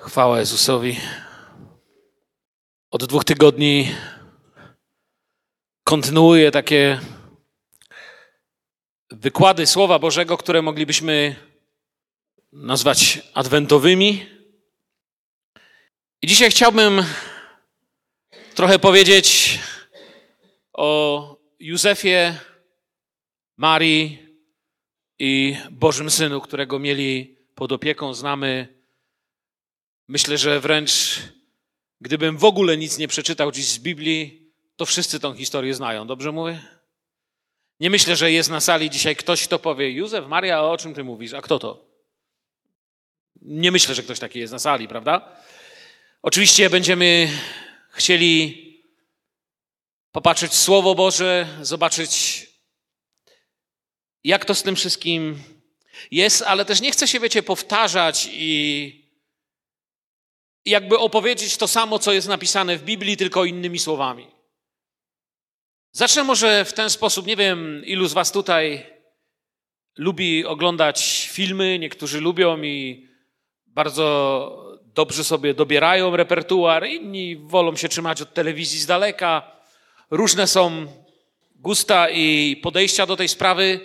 Chwała Jezusowi. Od dwóch tygodni kontynuuję takie wykłady Słowa Bożego, które moglibyśmy nazwać adwentowymi. I dzisiaj chciałbym trochę powiedzieć o Józefie, Marii i Bożym Synu, którego mieli pod opieką. Znamy Myślę, że wręcz gdybym w ogóle nic nie przeczytał dziś z Biblii, to wszyscy tą historię znają. Dobrze mówię? Nie myślę, że jest na sali dzisiaj ktoś, kto powie: Józef, Maria, o czym ty mówisz? A kto to? Nie myślę, że ktoś taki jest na sali, prawda? Oczywiście będziemy chcieli popatrzeć Słowo Boże, zobaczyć, jak to z tym wszystkim jest, ale też nie chcę się, wiecie, powtarzać i jakby opowiedzieć to samo, co jest napisane w Biblii, tylko innymi słowami. Zacznę może w ten sposób. Nie wiem, ilu z Was tutaj lubi oglądać filmy. Niektórzy lubią i bardzo dobrze sobie dobierają repertuar, inni wolą się trzymać od telewizji z daleka. Różne są gusta i podejścia do tej sprawy.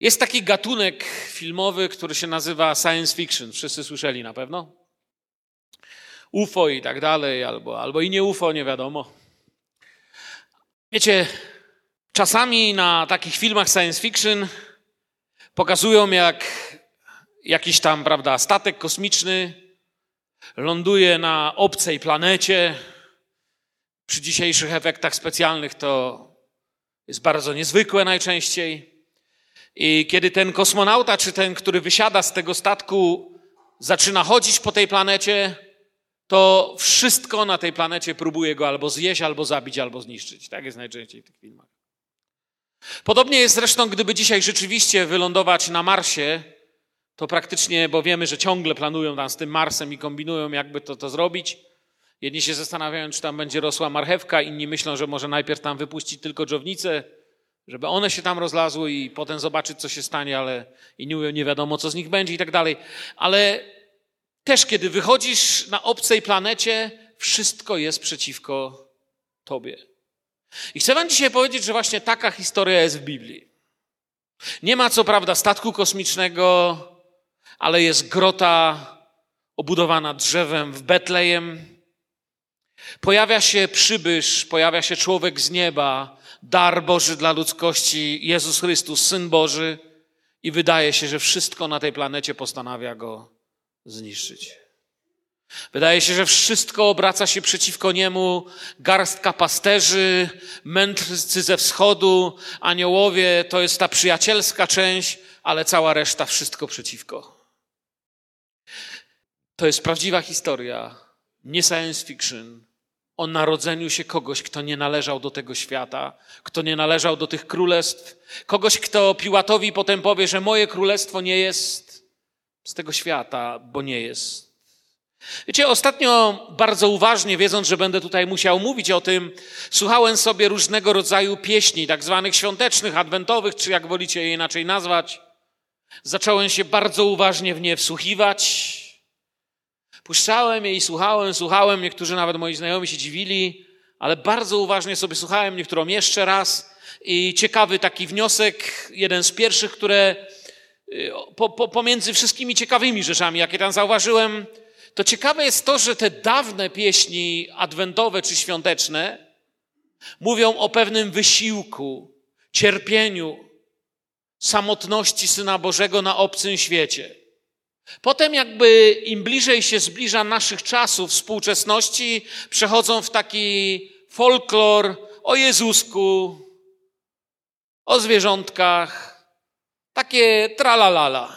Jest taki gatunek filmowy, który się nazywa science fiction. Wszyscy słyszeli na pewno? UFO i tak dalej, albo, albo i nie UFO, nie wiadomo. Wiecie, czasami na takich filmach science fiction pokazują, jak jakiś tam, prawda, statek kosmiczny ląduje na obcej planecie. Przy dzisiejszych efektach specjalnych to jest bardzo niezwykłe najczęściej. I kiedy ten kosmonauta, czy ten, który wysiada z tego statku, zaczyna chodzić po tej planecie, to wszystko na tej planecie próbuje go albo zjeść, albo zabić, albo zniszczyć. Tak jest najczęściej w tych filmach. Podobnie jest zresztą, gdyby dzisiaj rzeczywiście wylądować na Marsie, to praktycznie, bo wiemy, że ciągle planują tam z tym Marsem i kombinują, jakby to, to zrobić. Jedni się zastanawiają, czy tam będzie rosła marchewka, inni myślą, że może najpierw tam wypuścić tylko dżownice, żeby one się tam rozlazły i potem zobaczyć, co się stanie, ale inni mówią, nie wiadomo, co z nich będzie i tak dalej. Ale też kiedy wychodzisz na obcej planecie, wszystko jest przeciwko tobie. I chcę wam dzisiaj powiedzieć, że właśnie taka historia jest w Biblii. Nie ma co prawda statku kosmicznego, ale jest grota obudowana drzewem w Betlejem. Pojawia się przybysz, pojawia się człowiek z nieba, dar Boży dla ludzkości, Jezus Chrystus, Syn Boży, i wydaje się, że wszystko na tej planecie postanawia go zniszczyć. Wydaje się, że wszystko obraca się przeciwko niemu. Garstka pasterzy, mędrcy ze wschodu, aniołowie to jest ta przyjacielska część, ale cała reszta wszystko przeciwko. To jest prawdziwa historia, nie science fiction, o narodzeniu się kogoś, kto nie należał do tego świata, kto nie należał do tych królestw, kogoś, kto Piłatowi potem powie, że moje królestwo nie jest z tego świata, bo nie jest. Wiecie, ostatnio bardzo uważnie, wiedząc, że będę tutaj musiał mówić o tym, słuchałem sobie różnego rodzaju pieśni, tak zwanych świątecznych, adwentowych, czy jak wolicie je inaczej nazwać. Zacząłem się bardzo uważnie w nie wsłuchiwać. Puszczałem je i słuchałem, słuchałem. Niektórzy nawet moi znajomi się dziwili, ale bardzo uważnie sobie słuchałem, niektórą jeszcze raz. I ciekawy taki wniosek, jeden z pierwszych, które po, po, pomiędzy wszystkimi ciekawymi rzeczami, jakie tam zauważyłem, to ciekawe jest to, że te dawne pieśni adwentowe czy świąteczne mówią o pewnym wysiłku, cierpieniu, samotności Syna Bożego na obcym świecie. Potem, jakby im bliżej się zbliża naszych czasów, współczesności, przechodzą w taki folklor o Jezusku, o zwierzątkach, takie tralalala.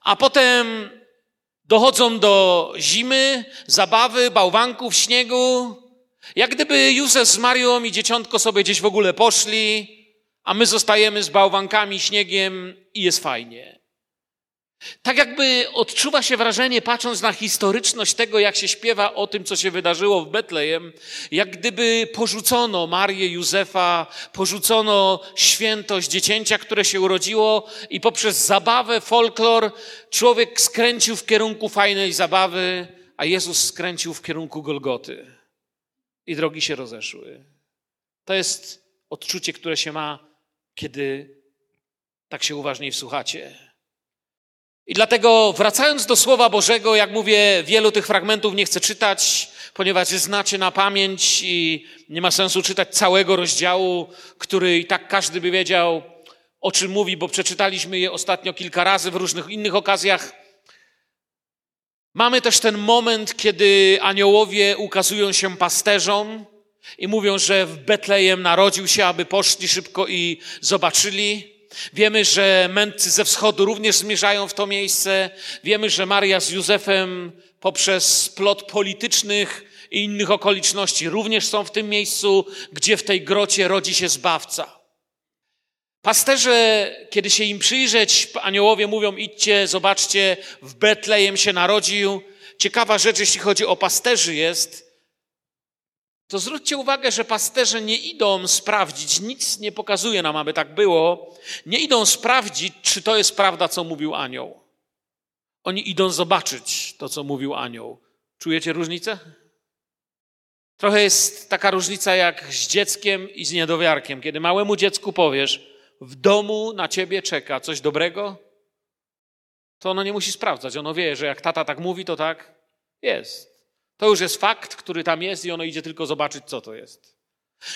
A potem dochodzą do zimy, zabawy, bałwanków, śniegu. Jak gdyby Józef z Marią i dzieciątko sobie gdzieś w ogóle poszli, a my zostajemy z bałwankami, śniegiem i jest fajnie. Tak jakby odczuwa się wrażenie, patrząc na historyczność tego, jak się śpiewa o tym, co się wydarzyło w Betlejem, jak gdyby porzucono Marię Józefa, porzucono świętość dziecięcia, które się urodziło i poprzez zabawę, folklor, człowiek skręcił w kierunku fajnej zabawy, a Jezus skręcił w kierunku Golgoty. I drogi się rozeszły. To jest odczucie, które się ma, kiedy tak się uważniej wsłuchacie. I dlatego, wracając do Słowa Bożego, jak mówię, wielu tych fragmentów nie chcę czytać, ponieważ znacie na pamięć i nie ma sensu czytać całego rozdziału, który i tak każdy by wiedział, o czym mówi, bo przeczytaliśmy je ostatnio kilka razy w różnych innych okazjach. Mamy też ten moment, kiedy aniołowie ukazują się pasterzom i mówią, że w Betlejem narodził się, aby poszli szybko i zobaczyli. Wiemy, że mędrcy ze wschodu również zmierzają w to miejsce. Wiemy, że Maria z Józefem poprzez splot politycznych i innych okoliczności również są w tym miejscu, gdzie w tej grocie rodzi się Zbawca. Pasterze, kiedy się im przyjrzeć, aniołowie mówią: idźcie, zobaczcie, w Betlejem się narodził. Ciekawa rzecz, jeśli chodzi o pasterzy, jest, to zwróćcie uwagę, że pasterze nie idą sprawdzić, nic nie pokazuje nam, aby tak było, nie idą sprawdzić, czy to jest prawda, co mówił anioł. Oni idą zobaczyć to, co mówił anioł. Czujecie różnicę? Trochę jest taka różnica jak z dzieckiem i z niedowiarkiem. Kiedy małemu dziecku powiesz, w domu na ciebie czeka coś dobrego, to ono nie musi sprawdzać. Ono wie, że jak tata tak mówi, to tak jest. To już jest fakt, który tam jest i ono idzie tylko zobaczyć, co to jest.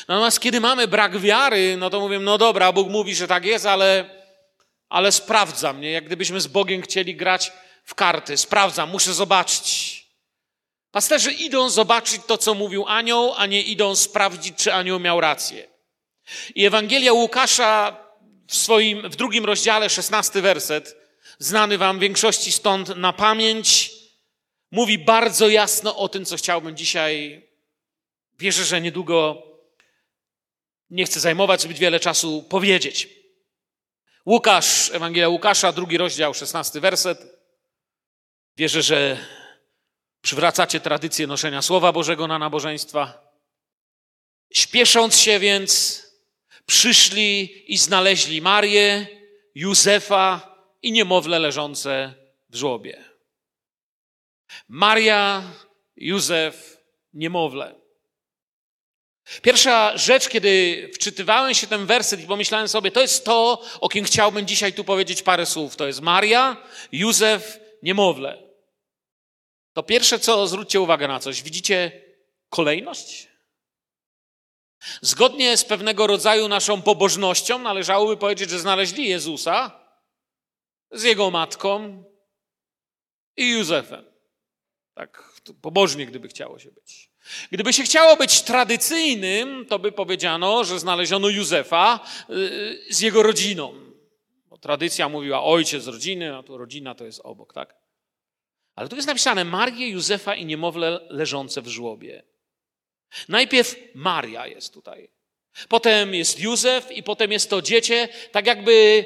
Natomiast kiedy mamy brak wiary, no to mówię, no dobra, Bóg mówi, że tak jest, ale, ale sprawdzam, nie? Jak gdybyśmy z Bogiem chcieli grać w karty. Sprawdzam, muszę zobaczyć. Pasterzy idą zobaczyć to, co mówił anioł, a nie idą sprawdzić, czy anioł miał rację. I Ewangelia Łukasza w swoim, w drugim rozdziale, szesnasty werset, znany wam większości stąd na pamięć, mówi bardzo jasno o tym, co chciałbym dzisiaj. Wierzę, że niedługo nie chcę zajmować zbyt wiele czasu powiedzieć. Łukasz, Ewangelia Łukasza, drugi rozdział, szesnasty werset. Wierzę, że przywracacie tradycję noszenia Słowa Bożego na nabożeństwa. Śpiesząc się więc, przyszli i znaleźli Marię, Józefa i niemowlę leżące w żłobie. Maria, Józef, niemowlę. Pierwsza rzecz, kiedy wczytywałem się ten werset i pomyślałem sobie, to jest to, o kim chciałbym dzisiaj tu powiedzieć parę słów. To jest Maria, Józef, niemowlę. To pierwsze, co zwróćcie uwagę na coś. Widzicie kolejność? Zgodnie z pewnego rodzaju naszą pobożnością należałoby powiedzieć, że znaleźli Jezusa z jego matką i Józefem. Tak pobożnie, gdyby chciało się być. Gdyby się chciało być tradycyjnym, to by powiedziano, że znaleziono Józefa y, z jego rodziną. Bo tradycja mówiła ojciec rodziny, a tu rodzina to jest obok, tak? Ale tu jest napisane Marię, Józefa i niemowlę leżące w żłobie. Najpierw Maria jest tutaj. Potem jest Józef i potem jest to dziecię, tak jakby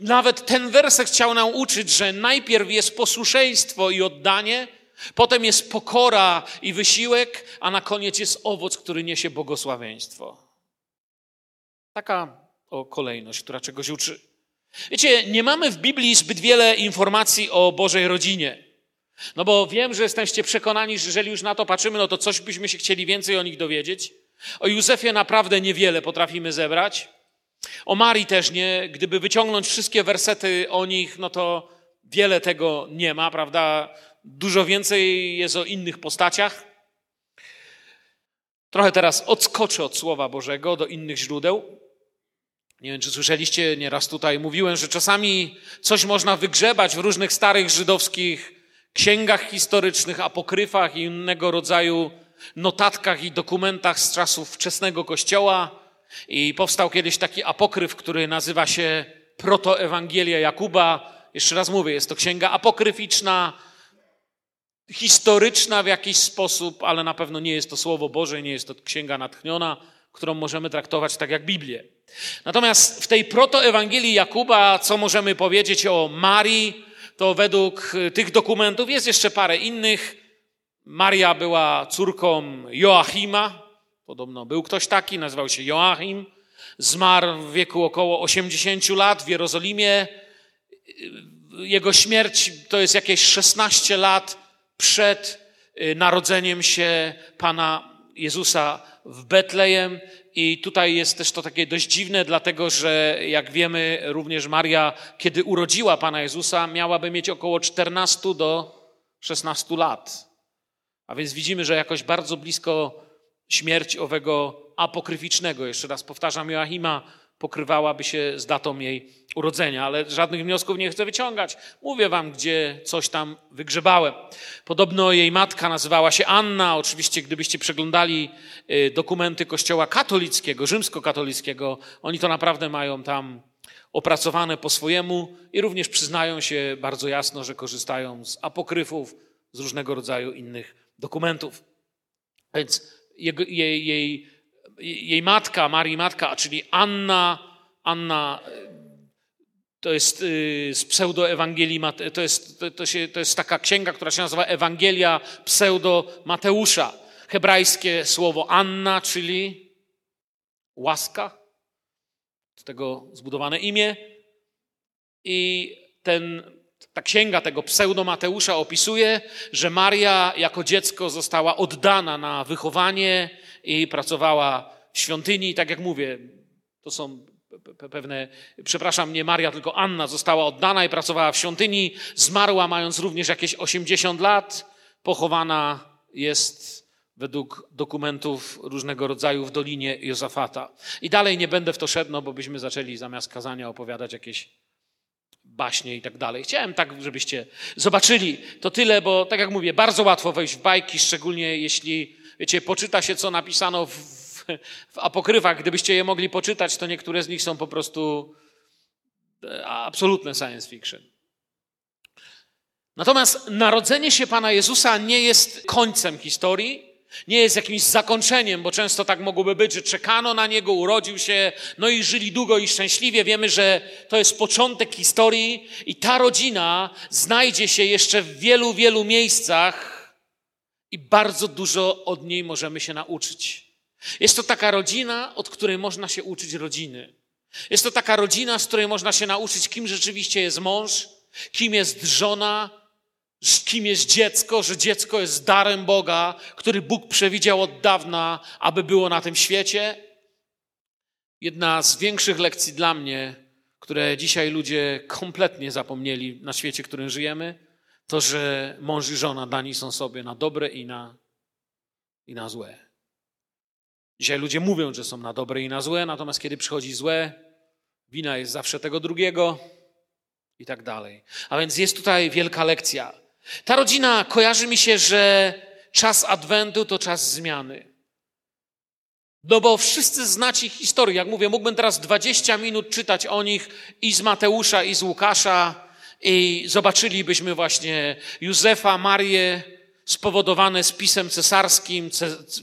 nawet ten werset chciał nam uczyć, że najpierw jest posłuszeństwo i oddanie, Potem jest pokora i wysiłek, a na koniec jest owoc, który niesie błogosławieństwo. Taka o kolejność, która czegoś uczy. Wiecie, nie mamy w Biblii zbyt wiele informacji o Bożej rodzinie. No bo wiem, że jesteście przekonani, że jeżeli już na to patrzymy, no to coś byśmy się chcieli więcej o nich dowiedzieć. O Józefie naprawdę niewiele potrafimy zebrać. O Marii też nie. Gdyby wyciągnąć wszystkie wersety o nich, no to wiele tego nie ma, prawda? Dużo więcej jest o innych postaciach. Trochę teraz odskoczę od Słowa Bożego do innych źródeł. Nie wiem, czy słyszeliście, nieraz tutaj mówiłem, że czasami coś można wygrzebać w różnych starych żydowskich księgach historycznych, apokryfach i innego rodzaju notatkach i dokumentach z czasów wczesnego Kościoła. I powstał kiedyś taki apokryf, który nazywa się Protoewangelia Jakuba. Jeszcze raz mówię, jest to księga apokryficzna, historyczna w jakiś sposób, ale na pewno nie jest to Słowo Boże, nie jest to księga natchniona, którą możemy traktować tak jak Biblię. Natomiast w tej protoewangelii Jakuba, co możemy powiedzieć o Marii, to według tych dokumentów jest jeszcze parę innych. Maria była córką Joachima. Podobno był ktoś taki, nazywał się Joachim. Zmarł w wieku około 80 lat w Jerozolimie. Jego śmierć to jest jakieś 16 lat przed y, narodzeniem się Pana Jezusa w Betlejem. I tutaj jest też to takie dość dziwne, dlatego że jak wiemy, również Maria, kiedy urodziła Pana Jezusa, miałaby mieć około 14 do 16 lat. A więc widzimy, że jakoś bardzo blisko śmierć owego apokryficznego, jeszcze raz powtarzam, Joachima pokrywałaby się z datą jej urodzenia, ale żadnych wniosków nie chcę wyciągać. Mówię wam, gdzie coś tam wygrzebałem. Podobno jej matka nazywała się Anna. Oczywiście, gdybyście przeglądali y, dokumenty Kościoła katolickiego, rzymskokatolickiego, oni to naprawdę mają tam opracowane po swojemu i również przyznają się bardzo jasno, że korzystają z apokryfów, z różnego rodzaju innych dokumentów. Więc jej, jej, jej matka, Marii matka, czyli Anna, Anna to jest y, z pseudo-Ewangelii, to jest, to, się, to jest taka księga, która się nazywa Ewangelia pseudo-Mateusza. Hebrajskie słowo Anna, czyli łaska, z tego zbudowane imię. I ten, ta księga tego pseudo-Mateusza opisuje, że Maria jako dziecko została oddana na wychowanie i pracowała w świątyni. Tak jak mówię, to są pewne, przepraszam, nie Maria, tylko Anna została oddana i pracowała w świątyni. Zmarła mając również jakieś 80 lat. Pochowana jest według dokumentów różnego rodzaju w Dolinie Jozafata. I dalej nie będę w to szedł, bo byśmy zaczęli zamiast kazania opowiadać jakieś baśnie i tak dalej. Chciałem tak, żebyście zobaczyli to tyle, bo tak jak mówię, bardzo łatwo wejść w bajki, szczególnie jeśli, wiecie, poczyta się, co napisano w w apokrywach, gdybyście je mogli poczytać, to niektóre z nich są po prostu e, absolutne science fiction. Natomiast narodzenie się Pana Jezusa nie jest końcem historii, nie jest jakimś zakończeniem, bo często tak mogłoby być, że czekano na niego, urodził się, no i żyli długo i szczęśliwie. Wiemy, że to jest początek historii i ta rodzina znajdzie się jeszcze w wielu, wielu miejscach i bardzo dużo od niej możemy się nauczyć. Jest to taka rodzina, od której można się uczyć rodziny. Jest to taka rodzina, z której można się nauczyć, kim rzeczywiście jest mąż, kim jest żona, kim jest dziecko, że dziecko jest darem Boga, który Bóg przewidział od dawna, aby było na tym świecie. Jedna z większych lekcji dla mnie, które dzisiaj ludzie kompletnie zapomnieli na świecie, w którym żyjemy, to, że mąż i żona dani są sobie na dobre i na, i na złe. Dzisiaj ludzie mówią, że są na dobre i na złe, natomiast kiedy przychodzi złe, wina jest zawsze tego drugiego i tak dalej. A więc jest tutaj wielka lekcja. Ta rodzina kojarzy mi się, że czas Adwentu to czas zmiany. No bo wszyscy znacie historię. Jak mówię, mógłbym teraz 20 minut czytać o nich i z Mateusza, i z Łukasza, i zobaczylibyśmy właśnie Józefa, Marię, spowodowane spisem cesarskim,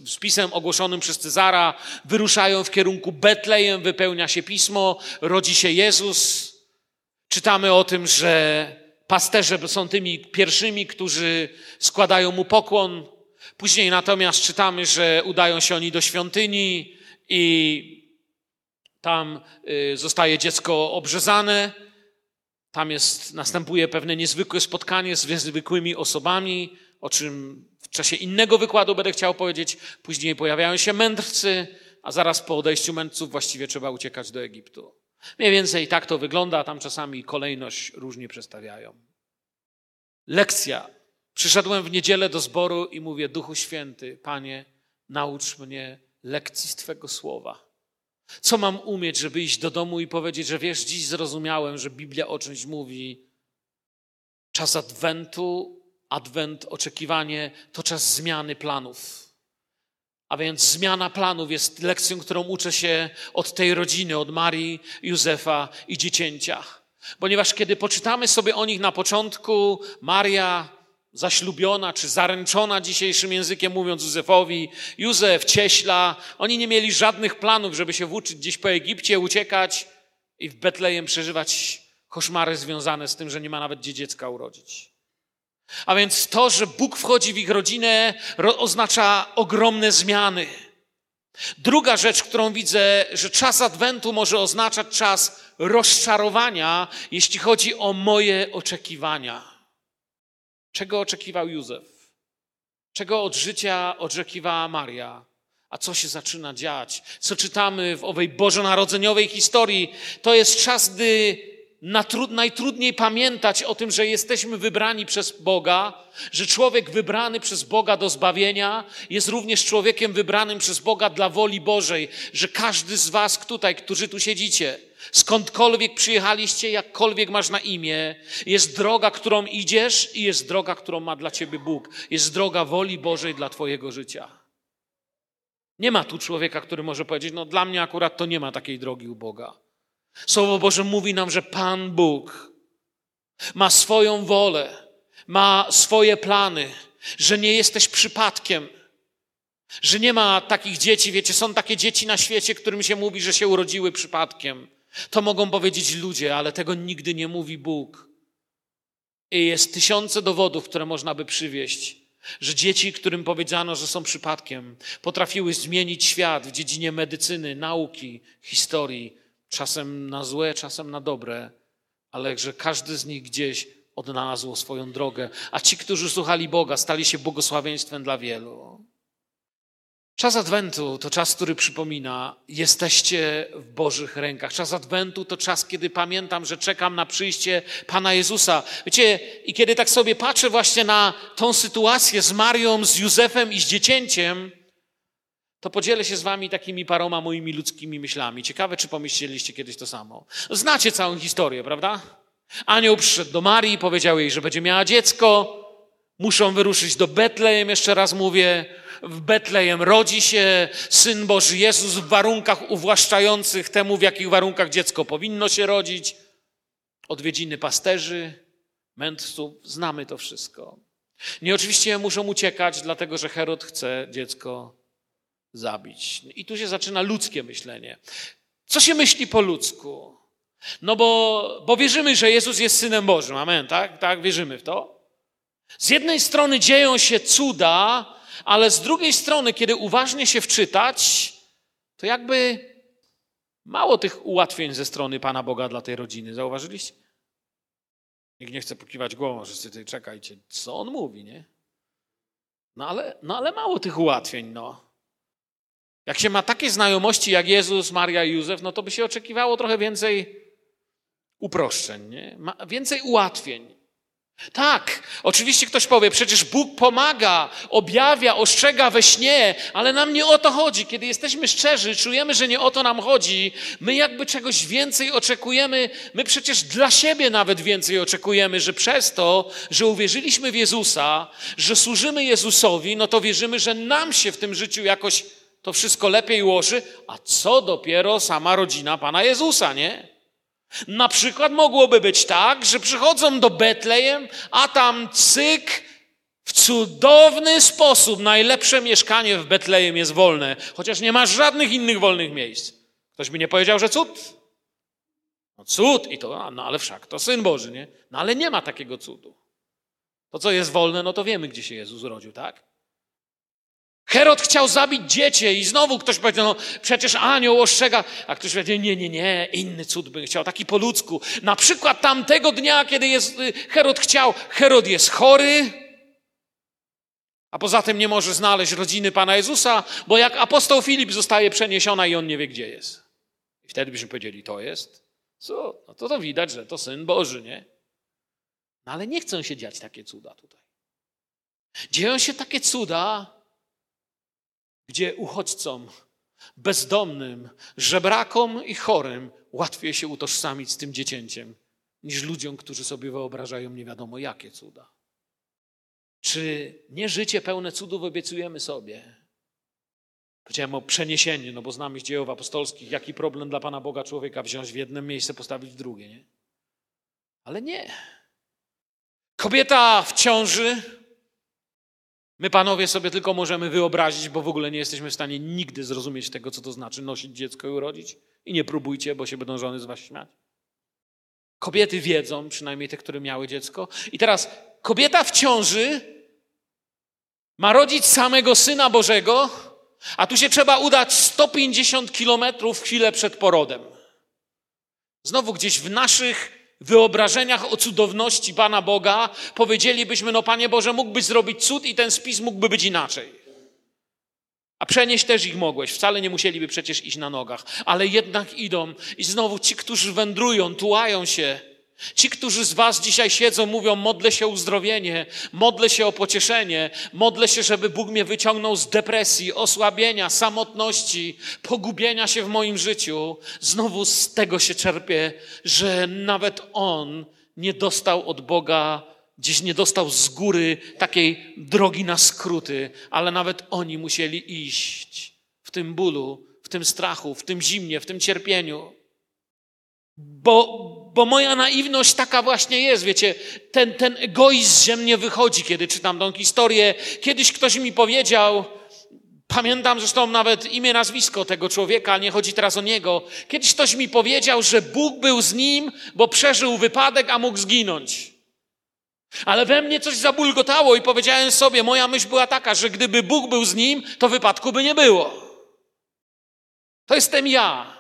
spisem ogłoszonym przez Cezara, wyruszają w kierunku Betlejem, wypełnia się pismo, rodzi się Jezus. Czytamy o tym, że pasterze są tymi pierwszymi, którzy składają mu pokłon. Później natomiast czytamy, że udają się oni do świątyni i tam y, zostaje dziecko obrzezane. Tam jest, następuje pewne niezwykłe spotkanie z niezwykłymi osobami o czym w czasie innego wykładu będę chciał powiedzieć. Później pojawiają się mędrcy, a zaraz po odejściu mędrców właściwie trzeba uciekać do Egiptu. Mniej więcej tak to wygląda, a tam czasami kolejność różnie przestawiają. Lekcja. Przyszedłem w niedzielę do zboru i mówię: Duchu Święty, Panie, naucz mnie lekcji z Twego słowa. Co mam umieć, żeby iść do domu i powiedzieć, że wiesz, dziś zrozumiałem, że Biblia o czymś mówi. Czas Adwentu Adwent, oczekiwanie to czas zmiany planów. A więc zmiana planów jest lekcją, którą uczę się od tej rodziny, od Marii, Józefa i dziecięcia. Ponieważ kiedy poczytamy sobie o nich na początku, Maria zaślubiona czy zaręczona dzisiejszym językiem mówiąc Józefowi, Józef, cieśla, oni nie mieli żadnych planów, żeby się włóczyć gdzieś po Egipcie, uciekać i w Betlejem przeżywać koszmary związane z tym, że nie ma nawet gdzie dziecka urodzić. A więc to, że Bóg wchodzi w ich rodzinę, oznacza ogromne zmiany. Druga rzecz, którą widzę, że czas Adwentu może oznaczać czas rozczarowania, jeśli chodzi o moje oczekiwania. Czego oczekiwał Józef? Czego od życia oczekiwała Maria? A co się zaczyna dziać? Co czytamy w owej bożonarodzeniowej historii? To jest czas, gdy najtrudniej pamiętać o tym, że jesteśmy wybrani przez Boga, że człowiek wybrany przez Boga do zbawienia jest również człowiekiem wybranym przez Boga dla woli Bożej, że każdy z Was tutaj, którzy tu siedzicie, skądkolwiek przyjechaliście, jakkolwiek masz na imię, jest droga, którą idziesz i jest droga, którą ma dla Ciebie Bóg. Jest droga woli Bożej dla Twojego życia. Nie ma tu człowieka, który może powiedzieć, no dla mnie akurat to nie ma takiej drogi u Boga. Słowo Boże mówi nam, że Pan Bóg ma swoją wolę, ma swoje plany, że nie jesteś przypadkiem, że nie ma takich dzieci, wiecie, są takie dzieci na świecie, którym się mówi, że się urodziły przypadkiem. To mogą powiedzieć ludzie, ale tego nigdy nie mówi Bóg. I jest tysiące dowodów, które można by przywieść, że dzieci, którym powiedziano, że są przypadkiem, potrafiły zmienić świat w dziedzinie medycyny, nauki, historii, czasem na złe, czasem na dobre, ale że każdy z nich gdzieś odnalazł swoją drogę, a ci, którzy słuchali Boga, stali się błogosławieństwem dla wielu. Czas Adwentu to czas, który przypomina, jesteście w Bożych rękach. Czas Adwentu to czas, kiedy pamiętam, że czekam na przyjście Pana Jezusa. Wiecie, i kiedy tak sobie patrzę właśnie na tą sytuację z Marią, z Józefem i z dziecięciem, to podzielę się z wami takimi paroma moimi ludzkimi myślami. Ciekawe, czy pomyśleliście kiedyś to samo. Znacie całą historię, prawda? Anioł przyszedł do Marii powiedział jej, że będzie miała dziecko. Muszą wyruszyć do Betlejem, jeszcze raz mówię. W Betlejem rodzi się Syn Boży Jezus w warunkach uwłaszczających temu, w jakich warunkach dziecko powinno się rodzić. Odwiedziny pasterzy, mędrców, znamy to wszystko. Nie oczywiście muszą uciekać, dlatego że Herod chce dziecko zabić. I tu się zaczyna ludzkie myślenie. Co się myśli po ludzku? No bo, bo wierzymy, że Jezus jest Synem Bożym. Amen, tak? Tak, wierzymy w to. Z jednej strony dzieją się cuda, ale z drugiej strony, kiedy uważnie się wczytać, to jakby mało tych ułatwień ze strony Pana Boga dla tej rodziny. Zauważyliście? Nikt nie chce pokiwać głową, że tutaj czekajcie, co on mówi, nie? No ale, no ale mało tych ułatwień, no. Jak się ma takie znajomości jak Jezus, Maria i Józef, no to by się oczekiwało trochę więcej uproszczeń, nie? więcej ułatwień. Tak, oczywiście ktoś powie, przecież Bóg pomaga, objawia, ostrzega we śnie, ale nam nie o to chodzi. Kiedy jesteśmy szczerzy, czujemy, że nie o to nam chodzi, my jakby czegoś więcej oczekujemy, my przecież dla siebie nawet więcej oczekujemy, że przez to, że uwierzyliśmy w Jezusa, że służymy Jezusowi, no to wierzymy, że nam się w tym życiu jakoś to wszystko lepiej ułoży, a co dopiero sama rodzina Pana Jezusa, nie? Na przykład mogłoby być tak, że przychodzą do Betlejem, a tam cyk, w cudowny sposób najlepsze mieszkanie w Betlejem jest wolne, chociaż nie ma żadnych innych wolnych miejsc. Ktoś by nie powiedział, że cud. No cud i to, no ale wszak to Syn Boży, nie? No ale nie ma takiego cudu. To, co jest wolne, no to wiemy, gdzie się Jezus urodził, tak? Herod chciał zabić dziecię i znowu ktoś powiedział, no przecież anioł ostrzega, a ktoś powiedział, nie, nie, nie, inny cud by chciał, taki po ludzku. Na przykład tamtego dnia, kiedy jest, y, Herod chciał, Herod jest chory, a poza tym nie może znaleźć rodziny Pana Jezusa, bo jak apostoł Filip zostaje przeniesiona i on nie wie, gdzie jest. I wtedy byśmy powiedzieli, to jest, co? No to to widać, że to Syn Boży, nie? No ale nie chcą się dziać takie cuda tutaj. Dzieją się takie cuda, gdzie uchodźcom, bezdomnym, żebrakom i chorym łatwiej się utożsamić z tym dziecięciem, niż ludziom, którzy sobie wyobrażają nie wiadomo jakie cuda. Czy nie życie pełne cudów obiecujemy sobie? Powiedziałem o przeniesieniu, no bo znamy z dziejów apostolskich, jaki problem dla Pana Boga człowieka wziąć w jednym miejsce, postawić w drugie, nie? Ale nie. Kobieta w ciąży My, panowie, sobie tylko możemy wyobrazić, bo w ogóle nie jesteśmy w stanie nigdy zrozumieć tego, co to znaczy nosić dziecko i urodzić. I nie próbujcie, bo się będą żony z was śmiać. Kobiety wiedzą, przynajmniej te, które miały dziecko. I teraz kobieta w ciąży ma rodzić samego Syna Bożego, a tu się trzeba udać 150 kilometrów chwilę przed porodem. Znowu gdzieś w naszych wyobrażeniach o cudowności Pana Boga powiedzielibyśmy, no Panie Boże, mógłbyś zrobić cud i ten spis mógłby być inaczej. A przenieść też ich mogłeś. Wcale nie musieliby przecież iść na nogach. Ale jednak idą. I znowu ci, którzy wędrują, tułają się. Ci, którzy z Was dzisiaj siedzą, mówią: modlę się o uzdrowienie, modlę się o pocieszenie, modlę się, żeby Bóg mnie wyciągnął z depresji, osłabienia, samotności, pogubienia się w moim życiu. Znowu z tego się czerpie, że nawet On nie dostał od Boga Gdzieś nie dostał z góry takiej drogi na skróty, ale nawet oni musieli iść w tym bólu, w tym strachu, w tym zimnie, w tym cierpieniu. Bo, bo moja naiwność taka właśnie jest, wiecie, ten, ten egoizm ze mnie wychodzi, kiedy czytam tą historię. Kiedyś ktoś mi powiedział, pamiętam zresztą nawet imię, nazwisko tego człowieka, nie chodzi teraz o niego. Kiedyś ktoś mi powiedział, że Bóg był z nim, bo przeżył wypadek, a mógł zginąć. Ale we mnie coś zabulgotało i powiedziałem sobie, moja myśl była taka, że gdyby Bóg był z nim, to wypadku by nie było. To jestem ja.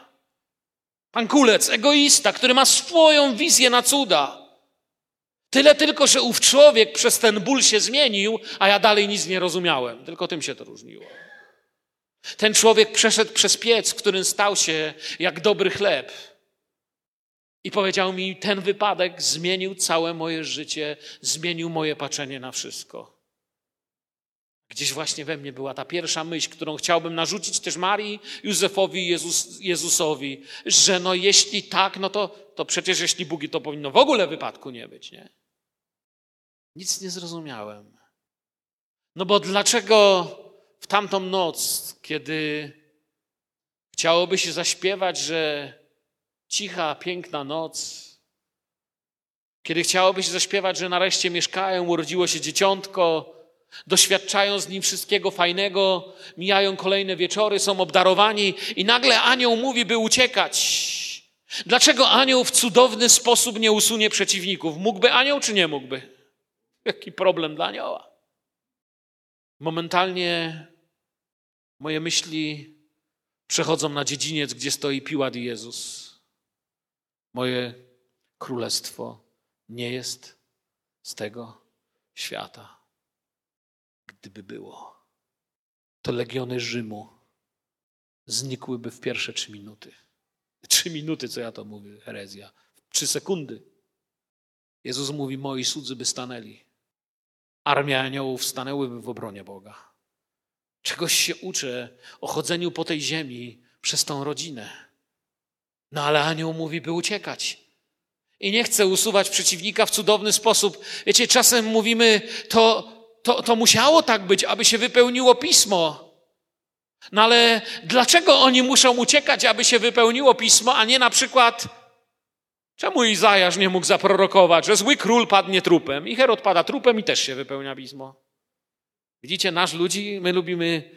Pan Kulec, egoista, który ma swoją wizję na cuda. Tyle tylko, że ów człowiek przez ten ból się zmienił, a ja dalej nic nie rozumiałem. Tylko tym się to różniło. Ten człowiek przeszedł przez piec, w którym stał się jak dobry chleb. I powiedział mi, ten wypadek zmienił całe moje życie, zmienił moje patrzenie na wszystko. Gdzieś właśnie we mnie była ta pierwsza myśl, którą chciałbym narzucić też Marii, Józefowi Jezus, Jezusowi, że no jeśli tak, no to, to przecież jeśli Bóg to powinno w ogóle wypadku nie być, nie? Nic nie zrozumiałem. No bo dlaczego w tamtą noc, kiedy chciałoby się zaśpiewać, że cicha, piękna noc, kiedy chciałoby się zaśpiewać, że nareszcie mieszkają, urodziło się dzieciątko, doświadczają z nim wszystkiego fajnego, mijają kolejne wieczory, są obdarowani i nagle anioł mówi, by uciekać. Dlaczego anioł w cudowny sposób nie usunie przeciwników? Mógłby anioł, czy nie mógłby? Jaki problem dla anioła? Momentalnie moje myśli przechodzą na dziedziniec, gdzie stoi Piłat i Jezus. Moje królestwo nie jest z tego świata. Gdyby było, to legiony Rzymu znikłyby w pierwsze trzy minuty. Trzy minuty, co ja to mówię, herezja. Trzy sekundy. Jezus mówi, moi słudzy by stanęli. Armia aniołów stanęłyby w obronie Boga. Czegoś się uczę o chodzeniu po tej ziemi przez tą rodzinę. No ale anioł mówi, by uciekać. I nie chce usuwać przeciwnika w cudowny sposób. Wiecie, czasem mówimy, to, to, to musiało tak być, aby się wypełniło pismo. No ale dlaczego oni muszą uciekać, aby się wypełniło pismo, a nie na przykład, czemu Izajasz nie mógł zaprorokować, że zły król padnie trupem i Herod pada trupem i też się wypełnia pismo. Widzicie, nasz ludzi, my lubimy,